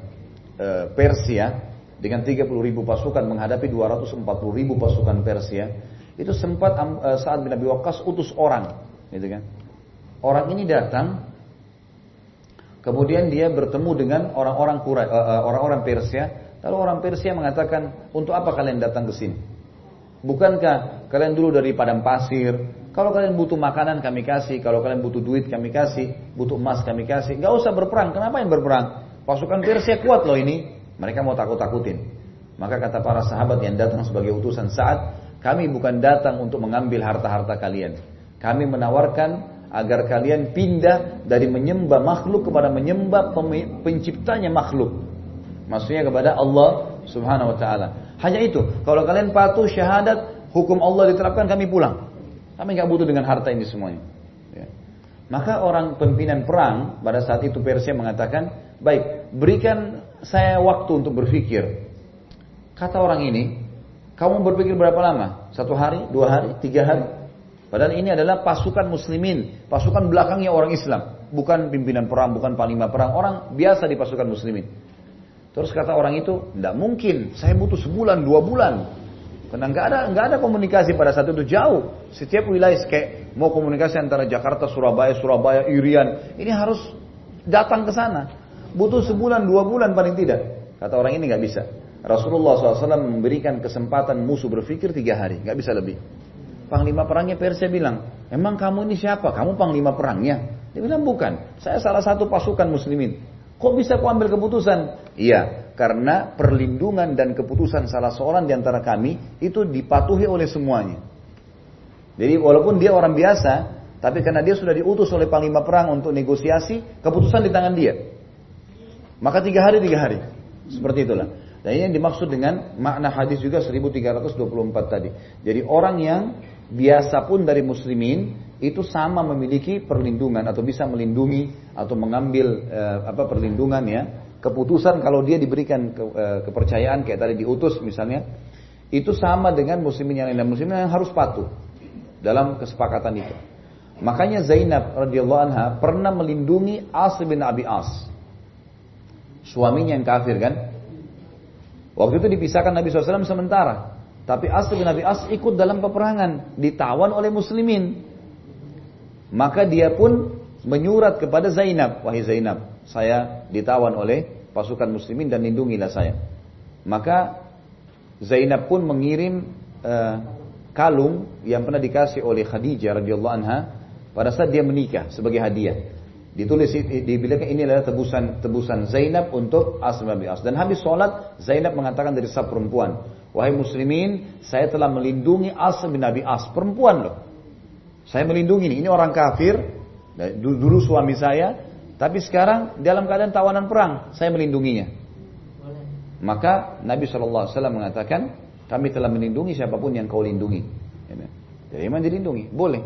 uh, Persia dengan 30 ribu pasukan menghadapi 240 ribu pasukan Persia, itu sempat uh, Sa'ad bin Abi Waqqas utus orang, gitu kan. Orang ini datang, kemudian dia bertemu dengan orang-orang uh, orang-orang Persia, lalu orang Persia mengatakan, untuk apa kalian datang ke sini? Bukankah kalian dulu dari padang pasir? Kalau kalian butuh makanan kami kasih, kalau kalian butuh duit kami kasih, butuh emas kami kasih. Gak usah berperang. Kenapa yang berperang? Pasukan Persia kuat loh ini. Mereka mau takut-takutin. Maka kata para sahabat yang datang sebagai utusan saat, kami bukan datang untuk mengambil harta-harta kalian. Kami menawarkan agar kalian pindah dari menyembah makhluk kepada menyembah penciptanya makhluk. Maksudnya kepada Allah Subhanahu wa taala. Hanya itu. Kalau kalian patuh syahadat, hukum Allah diterapkan kami pulang. Kami nggak butuh dengan harta ini semuanya. Ya. Maka orang pimpinan perang pada saat itu Persia mengatakan, baik berikan saya waktu untuk berpikir. Kata orang ini, kamu berpikir berapa lama? Satu hari, dua hari, tiga hari? Padahal ini adalah pasukan muslimin, pasukan belakangnya orang Islam. Bukan pimpinan perang, bukan panglima perang, orang biasa di pasukan muslimin. Terus kata orang itu, tidak mungkin, saya butuh sebulan, dua bulan. Karena nggak ada nggak ada komunikasi pada saat itu jauh. Setiap wilayah kayak mau komunikasi antara Jakarta, Surabaya, Surabaya, Irian, ini harus datang ke sana. Butuh sebulan, dua bulan paling tidak. Kata orang ini nggak bisa. Rasulullah SAW memberikan kesempatan musuh berpikir tiga hari, nggak bisa lebih. Panglima perangnya Persia bilang, emang kamu ini siapa? Kamu panglima perangnya? Dia bilang bukan, saya salah satu pasukan muslimin. Kok bisa kau ambil keputusan? Iya, karena perlindungan dan keputusan salah seorang di antara kami itu dipatuhi oleh semuanya. Jadi walaupun dia orang biasa, tapi karena dia sudah diutus oleh panglima perang untuk negosiasi, keputusan di tangan dia. Maka tiga hari tiga hari, seperti itulah. Dan ini yang dimaksud dengan makna hadis juga 1324 tadi. Jadi orang yang biasa pun dari muslimin itu sama memiliki perlindungan atau bisa melindungi atau mengambil eh, apa perlindungan ya. Keputusan kalau dia diberikan ke, eh, kepercayaan kayak tadi diutus misalnya itu sama dengan muslimin yang lain. Dan muslimin yang harus patuh dalam kesepakatan itu. Makanya Zainab radhiyallahu anha pernah melindungi As bin Abi As suaminya yang kafir kan? Waktu itu dipisahkan Nabi SAW sementara. Tapi As bin Abi As ikut dalam peperangan ditawan oleh muslimin. Maka dia pun menyurat kepada Zainab, wahai Zainab, saya ditawan oleh pasukan muslimin dan lindungilah saya. Maka Zainab pun mengirim uh, kalung yang pernah dikasih oleh Khadijah radhiyallahu anha. Pada saat dia menikah sebagai hadiah. Ditulis dibilangkan ini adalah tebusan tebusan Zainab untuk Asma bin As. Dan habis sholat Zainab mengatakan dari sab perempuan, wahai muslimin, saya telah melindungi Asma bin Abi As, perempuan loh. Saya melindungi ini, ini orang kafir, dulu suami saya, tapi sekarang dalam keadaan tawanan perang, saya melindunginya. Maka Nabi SAW mengatakan, kami telah melindungi siapa pun yang kau lindungi. Jadi memang dilindungi, boleh.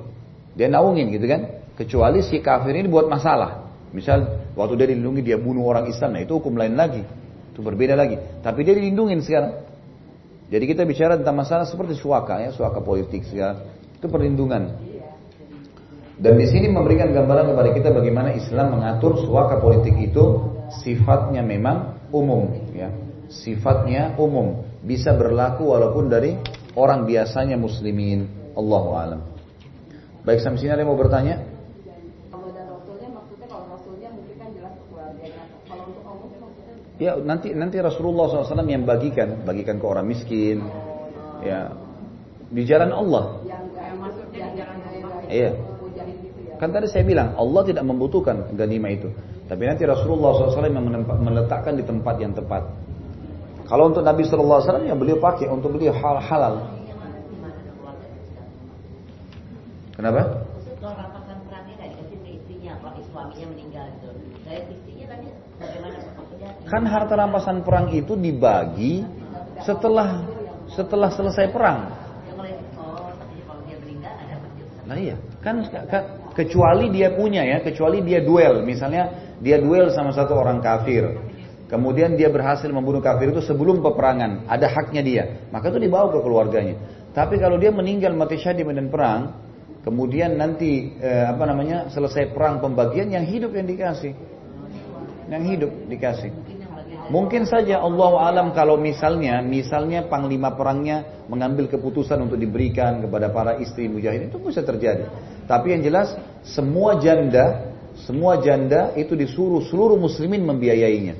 Dia naungin gitu kan. Kecuali si kafir ini buat masalah. Misal waktu dia dilindungi dia bunuh orang Islam, nah itu hukum lain lagi. Itu berbeda lagi. Tapi dia dilindungi sekarang. Jadi kita bicara tentang masalah seperti suaka ya, suaka politik segala. Itu perlindungan. Dan di sini memberikan gambaran kepada kita bagaimana Islam mengatur suaka politik itu sifatnya memang umum, ya. Sifatnya umum, bisa berlaku walaupun dari orang biasanya muslimin. Allahu alam. Baik sampai sini ada yang mau bertanya? Ya nanti nanti Rasulullah SAW yang bagikan, bagikan ke orang miskin, ya di jalan Allah. Iya. Kan tadi saya bilang Allah tidak membutuhkan ganima itu. Tapi nanti Rasulullah SAW yang meletakkan di tempat yang tepat. Kalau untuk Nabi SAW yang beliau pakai untuk beliau hal halal. Kenapa? Kan harta rampasan perang itu dibagi setelah setelah selesai perang. Nah iya, kan, kan kecuali dia punya ya, kecuali dia duel, misalnya dia duel sama satu orang kafir, kemudian dia berhasil membunuh kafir itu sebelum peperangan, ada haknya dia, maka itu dibawa ke keluarganya. Tapi kalau dia meninggal mati syahid di medan perang, kemudian nanti eh, apa namanya selesai perang pembagian yang hidup yang dikasih, yang hidup dikasih. Mungkin saja Allah alam kalau misalnya misalnya panglima perangnya mengambil keputusan untuk diberikan kepada para istri mujahidin itu bisa terjadi. Tapi yang jelas semua janda semua janda itu disuruh seluruh muslimin membiayainya.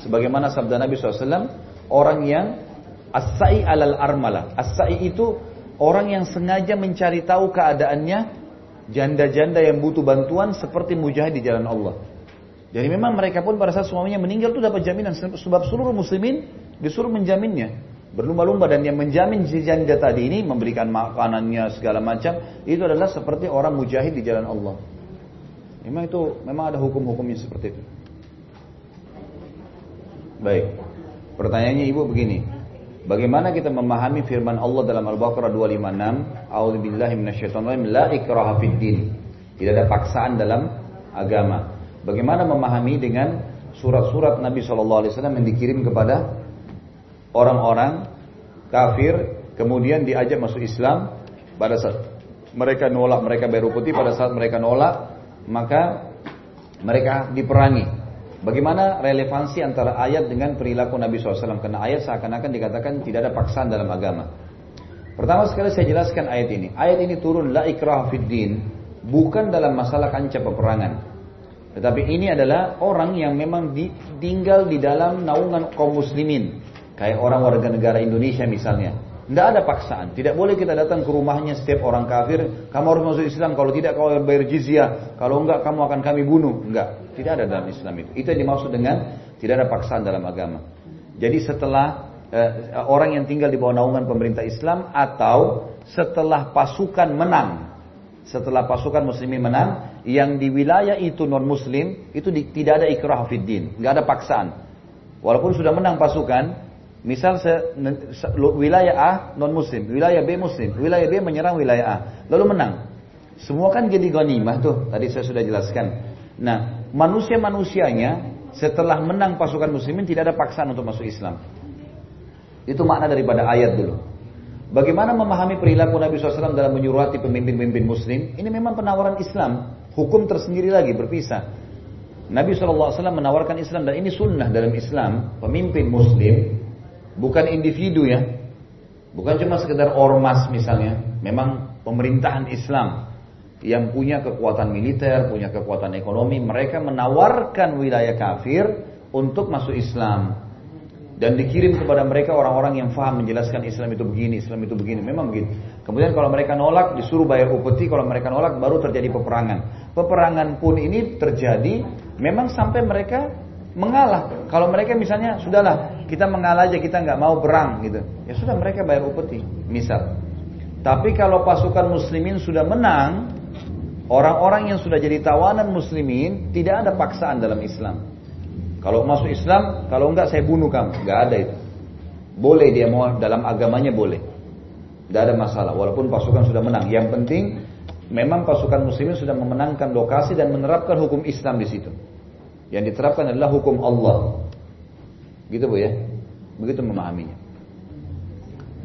Sebagaimana sabda Nabi SAW, orang yang as-sa'i alal armala. As-sa'i itu orang yang sengaja mencari tahu keadaannya janda-janda yang butuh bantuan seperti mujahid di jalan Allah. Jadi memang mereka pun pada saat suaminya meninggal itu dapat jaminan sebab seluruh muslimin disuruh menjaminnya. Berlumba-lumba dan yang menjamin si janda tadi ini memberikan makanannya segala macam itu adalah seperti orang mujahid di jalan Allah. Memang itu memang ada hukum-hukumnya seperti itu. Baik. Pertanyaannya Ibu begini. Bagaimana kita memahami firman Allah dalam Al-Baqarah 256, A'udzubillahi minasyaitonirrajim, la ikraha fid din. Tidak ada paksaan dalam agama. Bagaimana memahami dengan surat-surat Nabi SAW yang dikirim kepada orang-orang kafir, kemudian diajak masuk Islam, pada saat mereka nolak, mereka baru putih, pada saat mereka nolak, maka mereka diperangi. Bagaimana relevansi antara ayat dengan perilaku Nabi SAW? Karena ayat seakan-akan dikatakan tidak ada paksaan dalam agama. Pertama sekali saya jelaskan ayat ini. Ayat ini turun la ikrah fid din, bukan dalam masalah kancah peperangan. Tetapi ini adalah orang yang memang tinggal di dalam naungan kaum muslimin. Kayak orang warga negara Indonesia misalnya. Tidak ada paksaan. Tidak boleh kita datang ke rumahnya setiap orang kafir. Kamu harus masuk Islam. Kalau tidak kau bayar jizyah. Kalau enggak kamu akan kami bunuh. Enggak. Tidak ada dalam Islam itu. Itu yang dimaksud dengan tidak ada paksaan dalam agama. Jadi setelah eh, orang yang tinggal di bawah naungan pemerintah Islam atau setelah pasukan menang setelah pasukan muslimin menang, yang di wilayah itu non muslim, itu di, tidak ada ikrah fiddin, nggak ada paksaan. Walaupun sudah menang pasukan, misal se, se, wilayah A non muslim, wilayah B muslim, wilayah B menyerang wilayah A, lalu menang. Semua kan jadi ghanimah tuh, tadi saya sudah jelaskan. Nah, manusia-manusianya setelah menang pasukan muslimin tidak ada paksaan untuk masuk Islam. Itu makna daripada ayat dulu. Bagaimana memahami perilaku Nabi SAW dalam menyuruhati pemimpin-pemimpin muslim? Ini memang penawaran Islam. Hukum tersendiri lagi, berpisah. Nabi SAW menawarkan Islam dan ini sunnah dalam Islam. Pemimpin muslim, bukan individu ya. Bukan cuma sekedar ormas misalnya. Memang pemerintahan Islam yang punya kekuatan militer, punya kekuatan ekonomi. Mereka menawarkan wilayah kafir untuk masuk Islam dan dikirim kepada mereka orang-orang yang faham menjelaskan Islam itu begini, Islam itu begini. Memang begitu. Kemudian kalau mereka nolak disuruh bayar upeti, kalau mereka nolak baru terjadi peperangan. Peperangan pun ini terjadi memang sampai mereka mengalah. Kalau mereka misalnya sudahlah kita mengalah aja kita nggak mau perang gitu, ya sudah mereka bayar upeti, misal. Tapi kalau pasukan muslimin sudah menang, orang-orang yang sudah jadi tawanan muslimin tidak ada paksaan dalam Islam. Kalau masuk Islam, kalau enggak saya bunuh kamu. Enggak ada itu. Boleh dia mau dalam agamanya boleh. Tidak ada masalah. Walaupun pasukan sudah menang. Yang penting memang pasukan muslimin sudah memenangkan lokasi dan menerapkan hukum Islam di situ. Yang diterapkan adalah hukum Allah. Gitu Bu ya. Begitu memahaminya.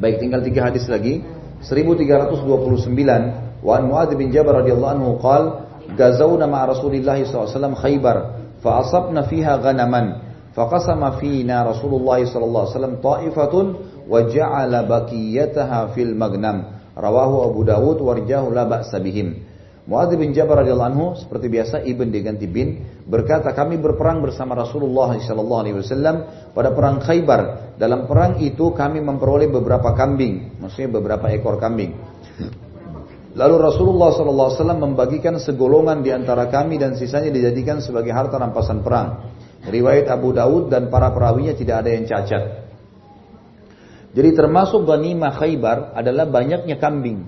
Baik, tinggal tiga hadis lagi. 1329 wa an Muadz bin Jabal radhiyallahu anhu qaal gazawna ma'a Rasulillah SAW Khaybar fa asabna fiha ghanaman fa qasama fina Rasulullah SAW ta'ifatun wa ja'ala baqiyataha fil magnam Rawahu Abu Dawud warjahu la ba'sa bihim. Muadz bin Jabal radhiyallahu anhu seperti biasa ibn diganti bin berkata kami berperang bersama Rasulullah sallallahu alaihi wasallam pada perang Khaybar. Dalam perang itu kami memperoleh beberapa kambing, maksudnya beberapa ekor kambing. Lalu Rasulullah sallallahu alaihi wasallam membagikan segolongan di antara kami dan sisanya dijadikan sebagai harta rampasan perang. Riwayat Abu Dawud dan para perawinya tidak ada yang cacat. Jadi termasuk ghanimah Khaybar adalah banyaknya kambing,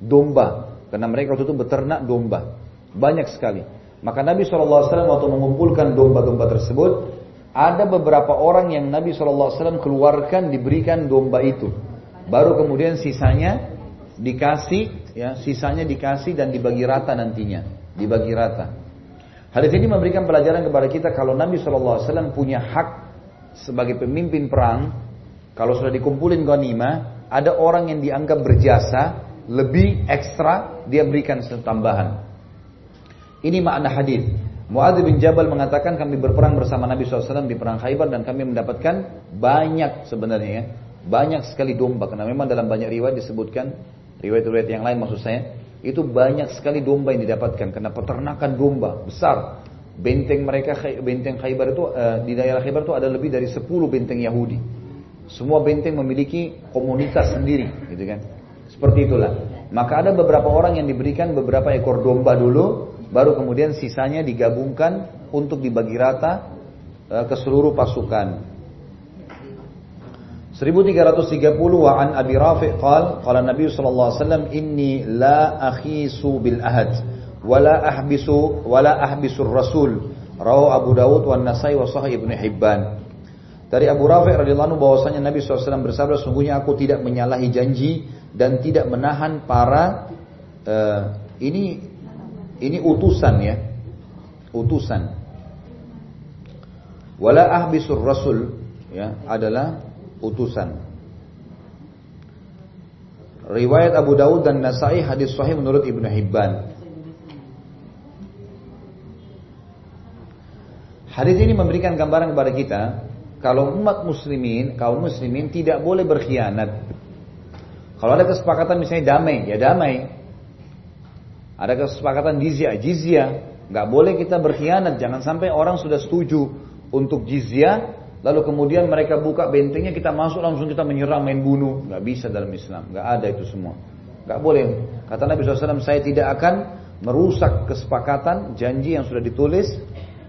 domba. Karena mereka waktu itu beternak domba. Banyak sekali. Maka Nabi SAW waktu mengumpulkan domba-domba tersebut, ada beberapa orang yang Nabi SAW keluarkan diberikan domba itu. Baru kemudian sisanya dikasih, ya sisanya dikasih dan dibagi rata nantinya, dibagi rata. Hadis ini memberikan pelajaran kepada kita kalau Nabi SAW punya hak sebagai pemimpin perang, kalau sudah dikumpulin ghanimah, ada orang yang dianggap berjasa lebih ekstra dia berikan tambahan. Ini makna hadis. Muadz bin Jabal mengatakan kami berperang bersama Nabi SAW di perang Khaybar dan kami mendapatkan banyak sebenarnya ya, banyak sekali domba karena memang dalam banyak riwayat disebutkan riwayat-riwayat yang lain maksud saya itu banyak sekali domba yang didapatkan karena peternakan domba besar. Benteng mereka benteng Khaybar itu uh, di daerah Khaybar itu ada lebih dari 10 benteng Yahudi. Semua benteng memiliki komunitas sendiri, gitu kan. Seperti itulah. Maka ada beberapa orang yang diberikan beberapa ekor domba dulu, baru kemudian sisanya digabungkan untuk dibagi rata uh, ke seluruh pasukan. 1330 wa an Abi Rafi' qal qala Nabi sallallahu alaihi wasallam inni la akhisu bil ahad wa la ahbisu wa la rasul rawahu Abu Dawud wa Nasai wa Sahih Ibnu Hibban dari Abu Rafi' radhiyallahu anhu bahwasanya Nabi SAW bersabda sungguhnya aku tidak menyalahi janji dan tidak menahan para uh, ini ini utusan ya utusan wala ahbisur rasul ya adalah utusan. Riwayat Abu Dawud dan Nasai hadis sahih menurut Ibnu Hibban. Hadis ini memberikan gambaran kepada kita kalau umat muslimin, kaum muslimin tidak boleh berkhianat. Kalau ada kesepakatan misalnya damai, ya damai. Ada kesepakatan jizya, jizya. Nggak boleh kita berkhianat. Jangan sampai orang sudah setuju untuk jizya, Lalu kemudian mereka buka bentengnya, kita masuk langsung kita menyerang, main bunuh. Gak bisa dalam Islam, gak ada itu semua. Gak boleh. Kata Nabi SAW, saya tidak akan merusak kesepakatan, janji yang sudah ditulis.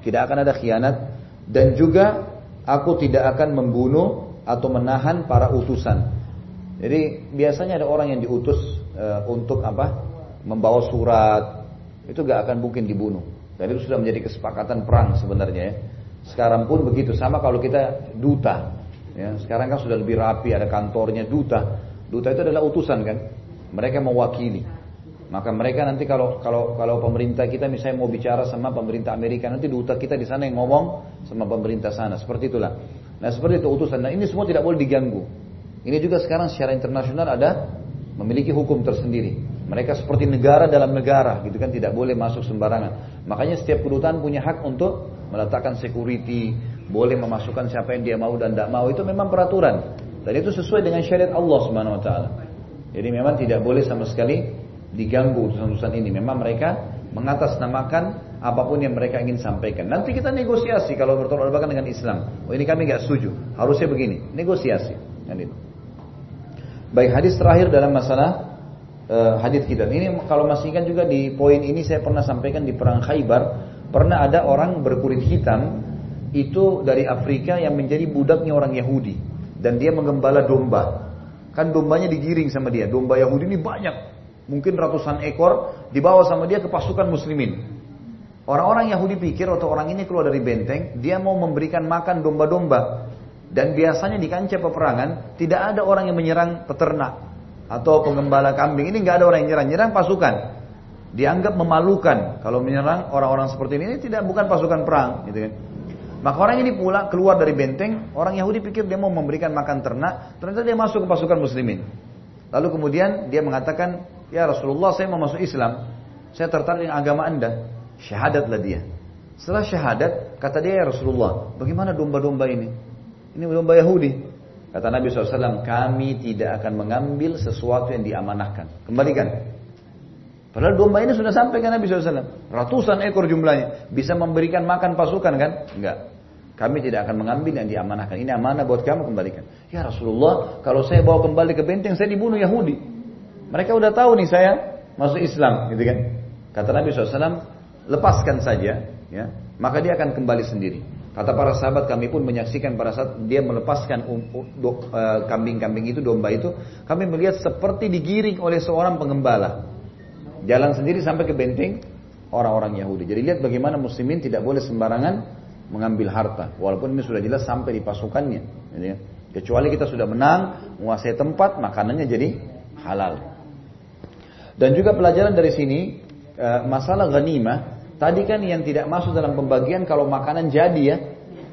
Tidak akan ada khianat. Dan juga aku tidak akan membunuh atau menahan para utusan. Jadi biasanya ada orang yang diutus e, untuk apa? Membawa surat. Itu gak akan mungkin dibunuh. Dan itu sudah menjadi kesepakatan perang sebenarnya ya. Sekarang pun begitu sama kalau kita duta. Ya, sekarang kan sudah lebih rapi ada kantornya duta. Duta itu adalah utusan kan. Mereka mewakili. Maka mereka nanti kalau kalau kalau pemerintah kita misalnya mau bicara sama pemerintah Amerika nanti duta kita di sana yang ngomong sama pemerintah sana seperti itulah. Nah seperti itu utusan. Nah ini semua tidak boleh diganggu. Ini juga sekarang secara internasional ada memiliki hukum tersendiri. Mereka seperti negara dalam negara gitu kan tidak boleh masuk sembarangan. Makanya setiap kedutaan punya hak untuk meletakkan security, boleh memasukkan siapa yang dia mau dan tidak mau itu memang peraturan. Dan itu sesuai dengan syariat Allah taala. Jadi memang tidak boleh sama sekali diganggu utusan-utusan ini. Memang mereka mengatasnamakan apa pun yang mereka ingin sampaikan. Nanti kita negosiasi kalau bertolak belakang dengan Islam. Oh ini kami nggak setuju. Harusnya begini. Negosiasi. Baik hadis terakhir dalam masalah uh, hadis kita. Ini kalau masih ingat juga di poin ini saya pernah sampaikan di perang Khaybar Pernah ada orang berkulit hitam itu dari Afrika yang menjadi budaknya orang Yahudi dan dia menggembala domba. Kan dombanya digiring sama dia. Domba Yahudi ini banyak, mungkin ratusan ekor dibawa sama dia ke pasukan muslimin. Orang-orang Yahudi pikir atau orang ini keluar dari benteng, dia mau memberikan makan domba-domba. Dan biasanya di kancah peperangan tidak ada orang yang menyerang peternak atau penggembala kambing. Ini nggak ada orang yang nyerang, nyerang pasukan dianggap memalukan kalau menyerang orang-orang seperti ini, ini tidak bukan pasukan perang gitu kan. Maka orang ini pula keluar dari benteng, orang Yahudi pikir dia mau memberikan makan ternak, ternyata dia masuk ke pasukan muslimin. Lalu kemudian dia mengatakan, "Ya Rasulullah, saya mau masuk Islam. Saya tertarik dengan agama Anda." Syahadatlah dia. Setelah syahadat, kata dia, "Ya Rasulullah, bagaimana domba-domba ini?" Ini domba Yahudi. Kata Nabi SAW, kami tidak akan mengambil sesuatu yang diamanahkan. Kembalikan. Padahal domba ini sudah sampai ke Nabi SAW. Ratusan ekor jumlahnya. Bisa memberikan makan pasukan kan? Enggak. Kami tidak akan mengambil yang diamanahkan. Ini amanah buat kamu kembalikan. Ya Rasulullah, kalau saya bawa kembali ke benteng, saya dibunuh Yahudi. Mereka udah tahu nih saya masuk Islam, gitu kan? Kata Nabi SAW, lepaskan saja, ya. Maka dia akan kembali sendiri. Kata para sahabat kami pun menyaksikan pada saat dia melepaskan um, uh, kambing-kambing itu, domba itu, kami melihat seperti digiring oleh seorang pengembala. Jalan sendiri sampai ke benteng orang-orang Yahudi. Jadi lihat bagaimana muslimin tidak boleh sembarangan mengambil harta. Walaupun ini sudah jelas sampai di pasukannya. Jadi, ya. kecuali kita sudah menang, menguasai tempat, makanannya jadi halal. Dan juga pelajaran dari sini, eh, masalah ghanimah, tadi kan yang tidak masuk dalam pembagian kalau makanan jadi ya,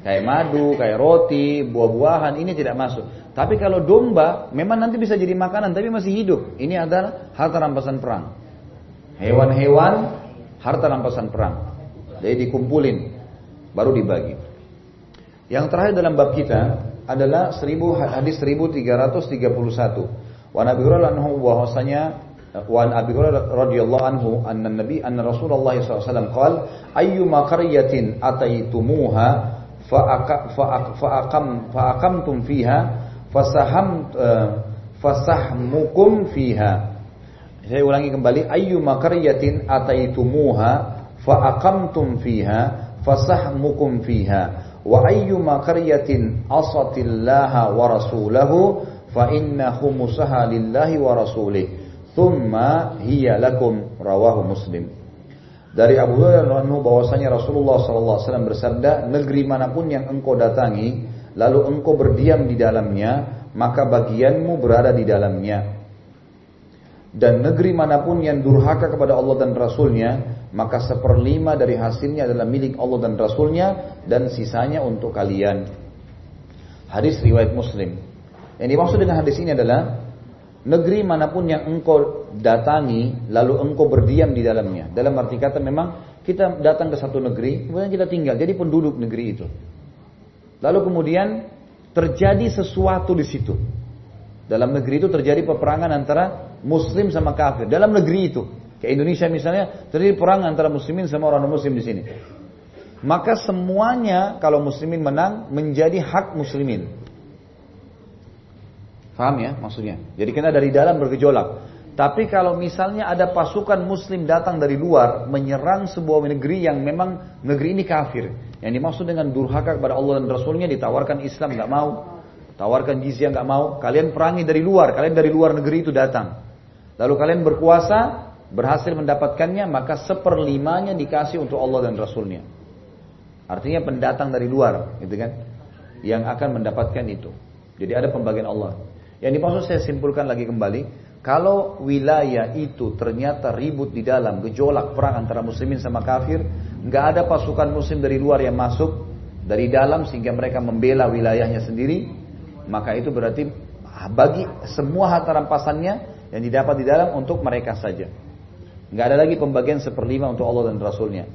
kayak madu, kayak roti, buah-buahan, ini tidak masuk. Tapi kalau domba, memang nanti bisa jadi makanan, tapi masih hidup. Ini adalah harta rampasan perang. Hewan-hewan harta rampasan perang. Jadi dikumpulin baru dibagi. Yang terakhir dalam bab kita adalah 1000 hadis 1331. Wa Nabi Hurairah anhu bahwasanya wa Abi Hurairah radhiyallahu anhu anna Nabi anna Rasulullah SAW qala ayyuma qaryatin ataitumuha fa'aqam fa'aqamtum fiha fasaham fasahmukum fiha saya ulangi kembali ayyuma qaryatin ataitumuha fa'aqamtum fiha fasahmukum fiha wa asatillaha wa rasulahu fa lillahi wa thumma hiya lakum rawahu muslim. Dari Abu Hurairah bahwasanya Rasulullah SAW bersabda negeri mana pun yang engkau datangi lalu engkau berdiam di dalamnya maka bagianmu berada di dalamnya. Dan negeri mana pun yang durhaka kepada Allah dan Rasulnya maka seperlima dari hasilnya adalah milik Allah dan Rasulnya dan sisanya untuk kalian. Hadis riwayat muslim. Yang dimaksud dengan hadis ini adalah negeri mana pun yang engkau datangi lalu engkau berdiam di dalamnya dalam arti kata memang kita datang ke satu negeri kemudian kita tinggal jadi penduduk negeri itu lalu kemudian terjadi sesuatu di situ dalam negeri itu terjadi peperangan antara muslim sama kafir. Dalam negeri itu. Kayak Indonesia misalnya terjadi perang antara muslimin sama orang muslim di sini. Maka semuanya kalau muslimin menang menjadi hak muslimin. Paham ya maksudnya? Jadi kena dari dalam bergejolak. Tapi kalau misalnya ada pasukan muslim datang dari luar menyerang sebuah negeri yang memang negeri ini kafir. Yang dimaksud dengan durhaka kepada Allah dan Rasulnya ditawarkan Islam nggak mau. Tawarkan jizyah nggak mau, kalian perangi dari luar, kalian dari luar negeri itu datang. Lalu kalian berkuasa, berhasil mendapatkannya, maka seperlimanya dikasih untuk Allah dan Rasulnya. Artinya pendatang dari luar, gitu kan? Yang akan mendapatkan itu. Jadi ada pembagian Allah. Yang dimaksud saya simpulkan lagi kembali, kalau wilayah itu ternyata ribut di dalam gejolak perang antara muslimin sama kafir, nggak ada pasukan muslim dari luar yang masuk dari dalam sehingga mereka membela wilayahnya sendiri, maka itu berarti bagi semua harta rampasannya yang didapat di dalam untuk mereka saja. Nggak ada lagi pembagian seperlima untuk Allah dan Rasulnya.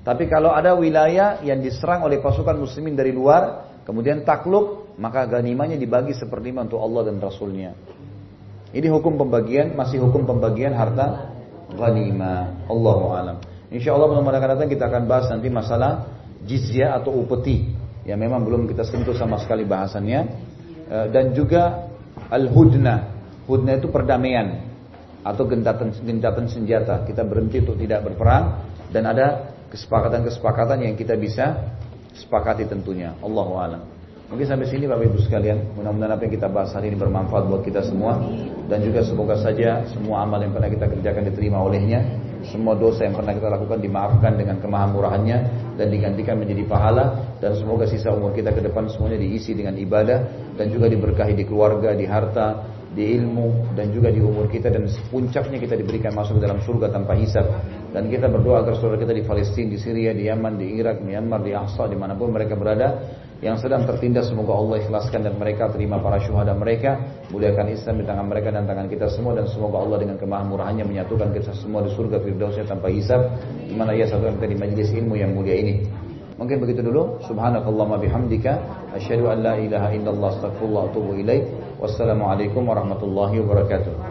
Tapi kalau ada wilayah yang diserang oleh pasukan muslimin dari luar, kemudian takluk, maka ganimanya dibagi seperlima untuk Allah dan Rasulnya. Ini hukum pembagian, masih hukum pembagian harta ghanimah. Allahu alam. Insya Allah pada akan datang kita akan bahas nanti masalah jizya atau upeti yang memang belum kita sentuh sama sekali bahasannya. Eh, dan juga al-hudna. Hudna itu perdamaian atau gentatan gentatan senjata. Kita berhenti untuk tidak berperang dan ada kesepakatan-kesepakatan yang kita bisa sepakati tentunya. Allahu a'lam. Mungkin sampai sini Bapak Ibu sekalian, mudah-mudahan apa yang kita bahas hari ini bermanfaat buat kita semua. Dan juga semoga saja semua amal yang pernah kita kerjakan diterima olehnya, semua dosa yang pernah kita lakukan dimaafkan dengan kemahamurahannya dan digantikan menjadi pahala. Dan semoga sisa umur kita ke depan semuanya diisi dengan ibadah dan juga diberkahi di keluarga, di harta, di ilmu dan juga di umur kita. Dan puncaknya kita diberikan masuk ke dalam surga tanpa hisab. Dan kita berdoa agar saudara kita di Palestina, di Syria, di Yaman, di Irak, Myanmar, di Ahsa, di mana pun mereka berada yang sedang tertindas. Semoga Allah ikhlaskan dan mereka terima para syuhada mereka. Muliakan Islam di tangan mereka dan tangan kita semua. Dan semoga Allah dengan kemahamurahannya menyatukan kita semua di surga firdausnya tanpa hisab. Di mana ia satukan kita di majlis ilmu yang mulia ini. Mungkin begitu dulu. Subhanakallahumma bihamdika. Asyhadu an la ilaha illallah astaghfirullah wa atubu ilaik wassalamualaikum warahmatullahi wabarakatuh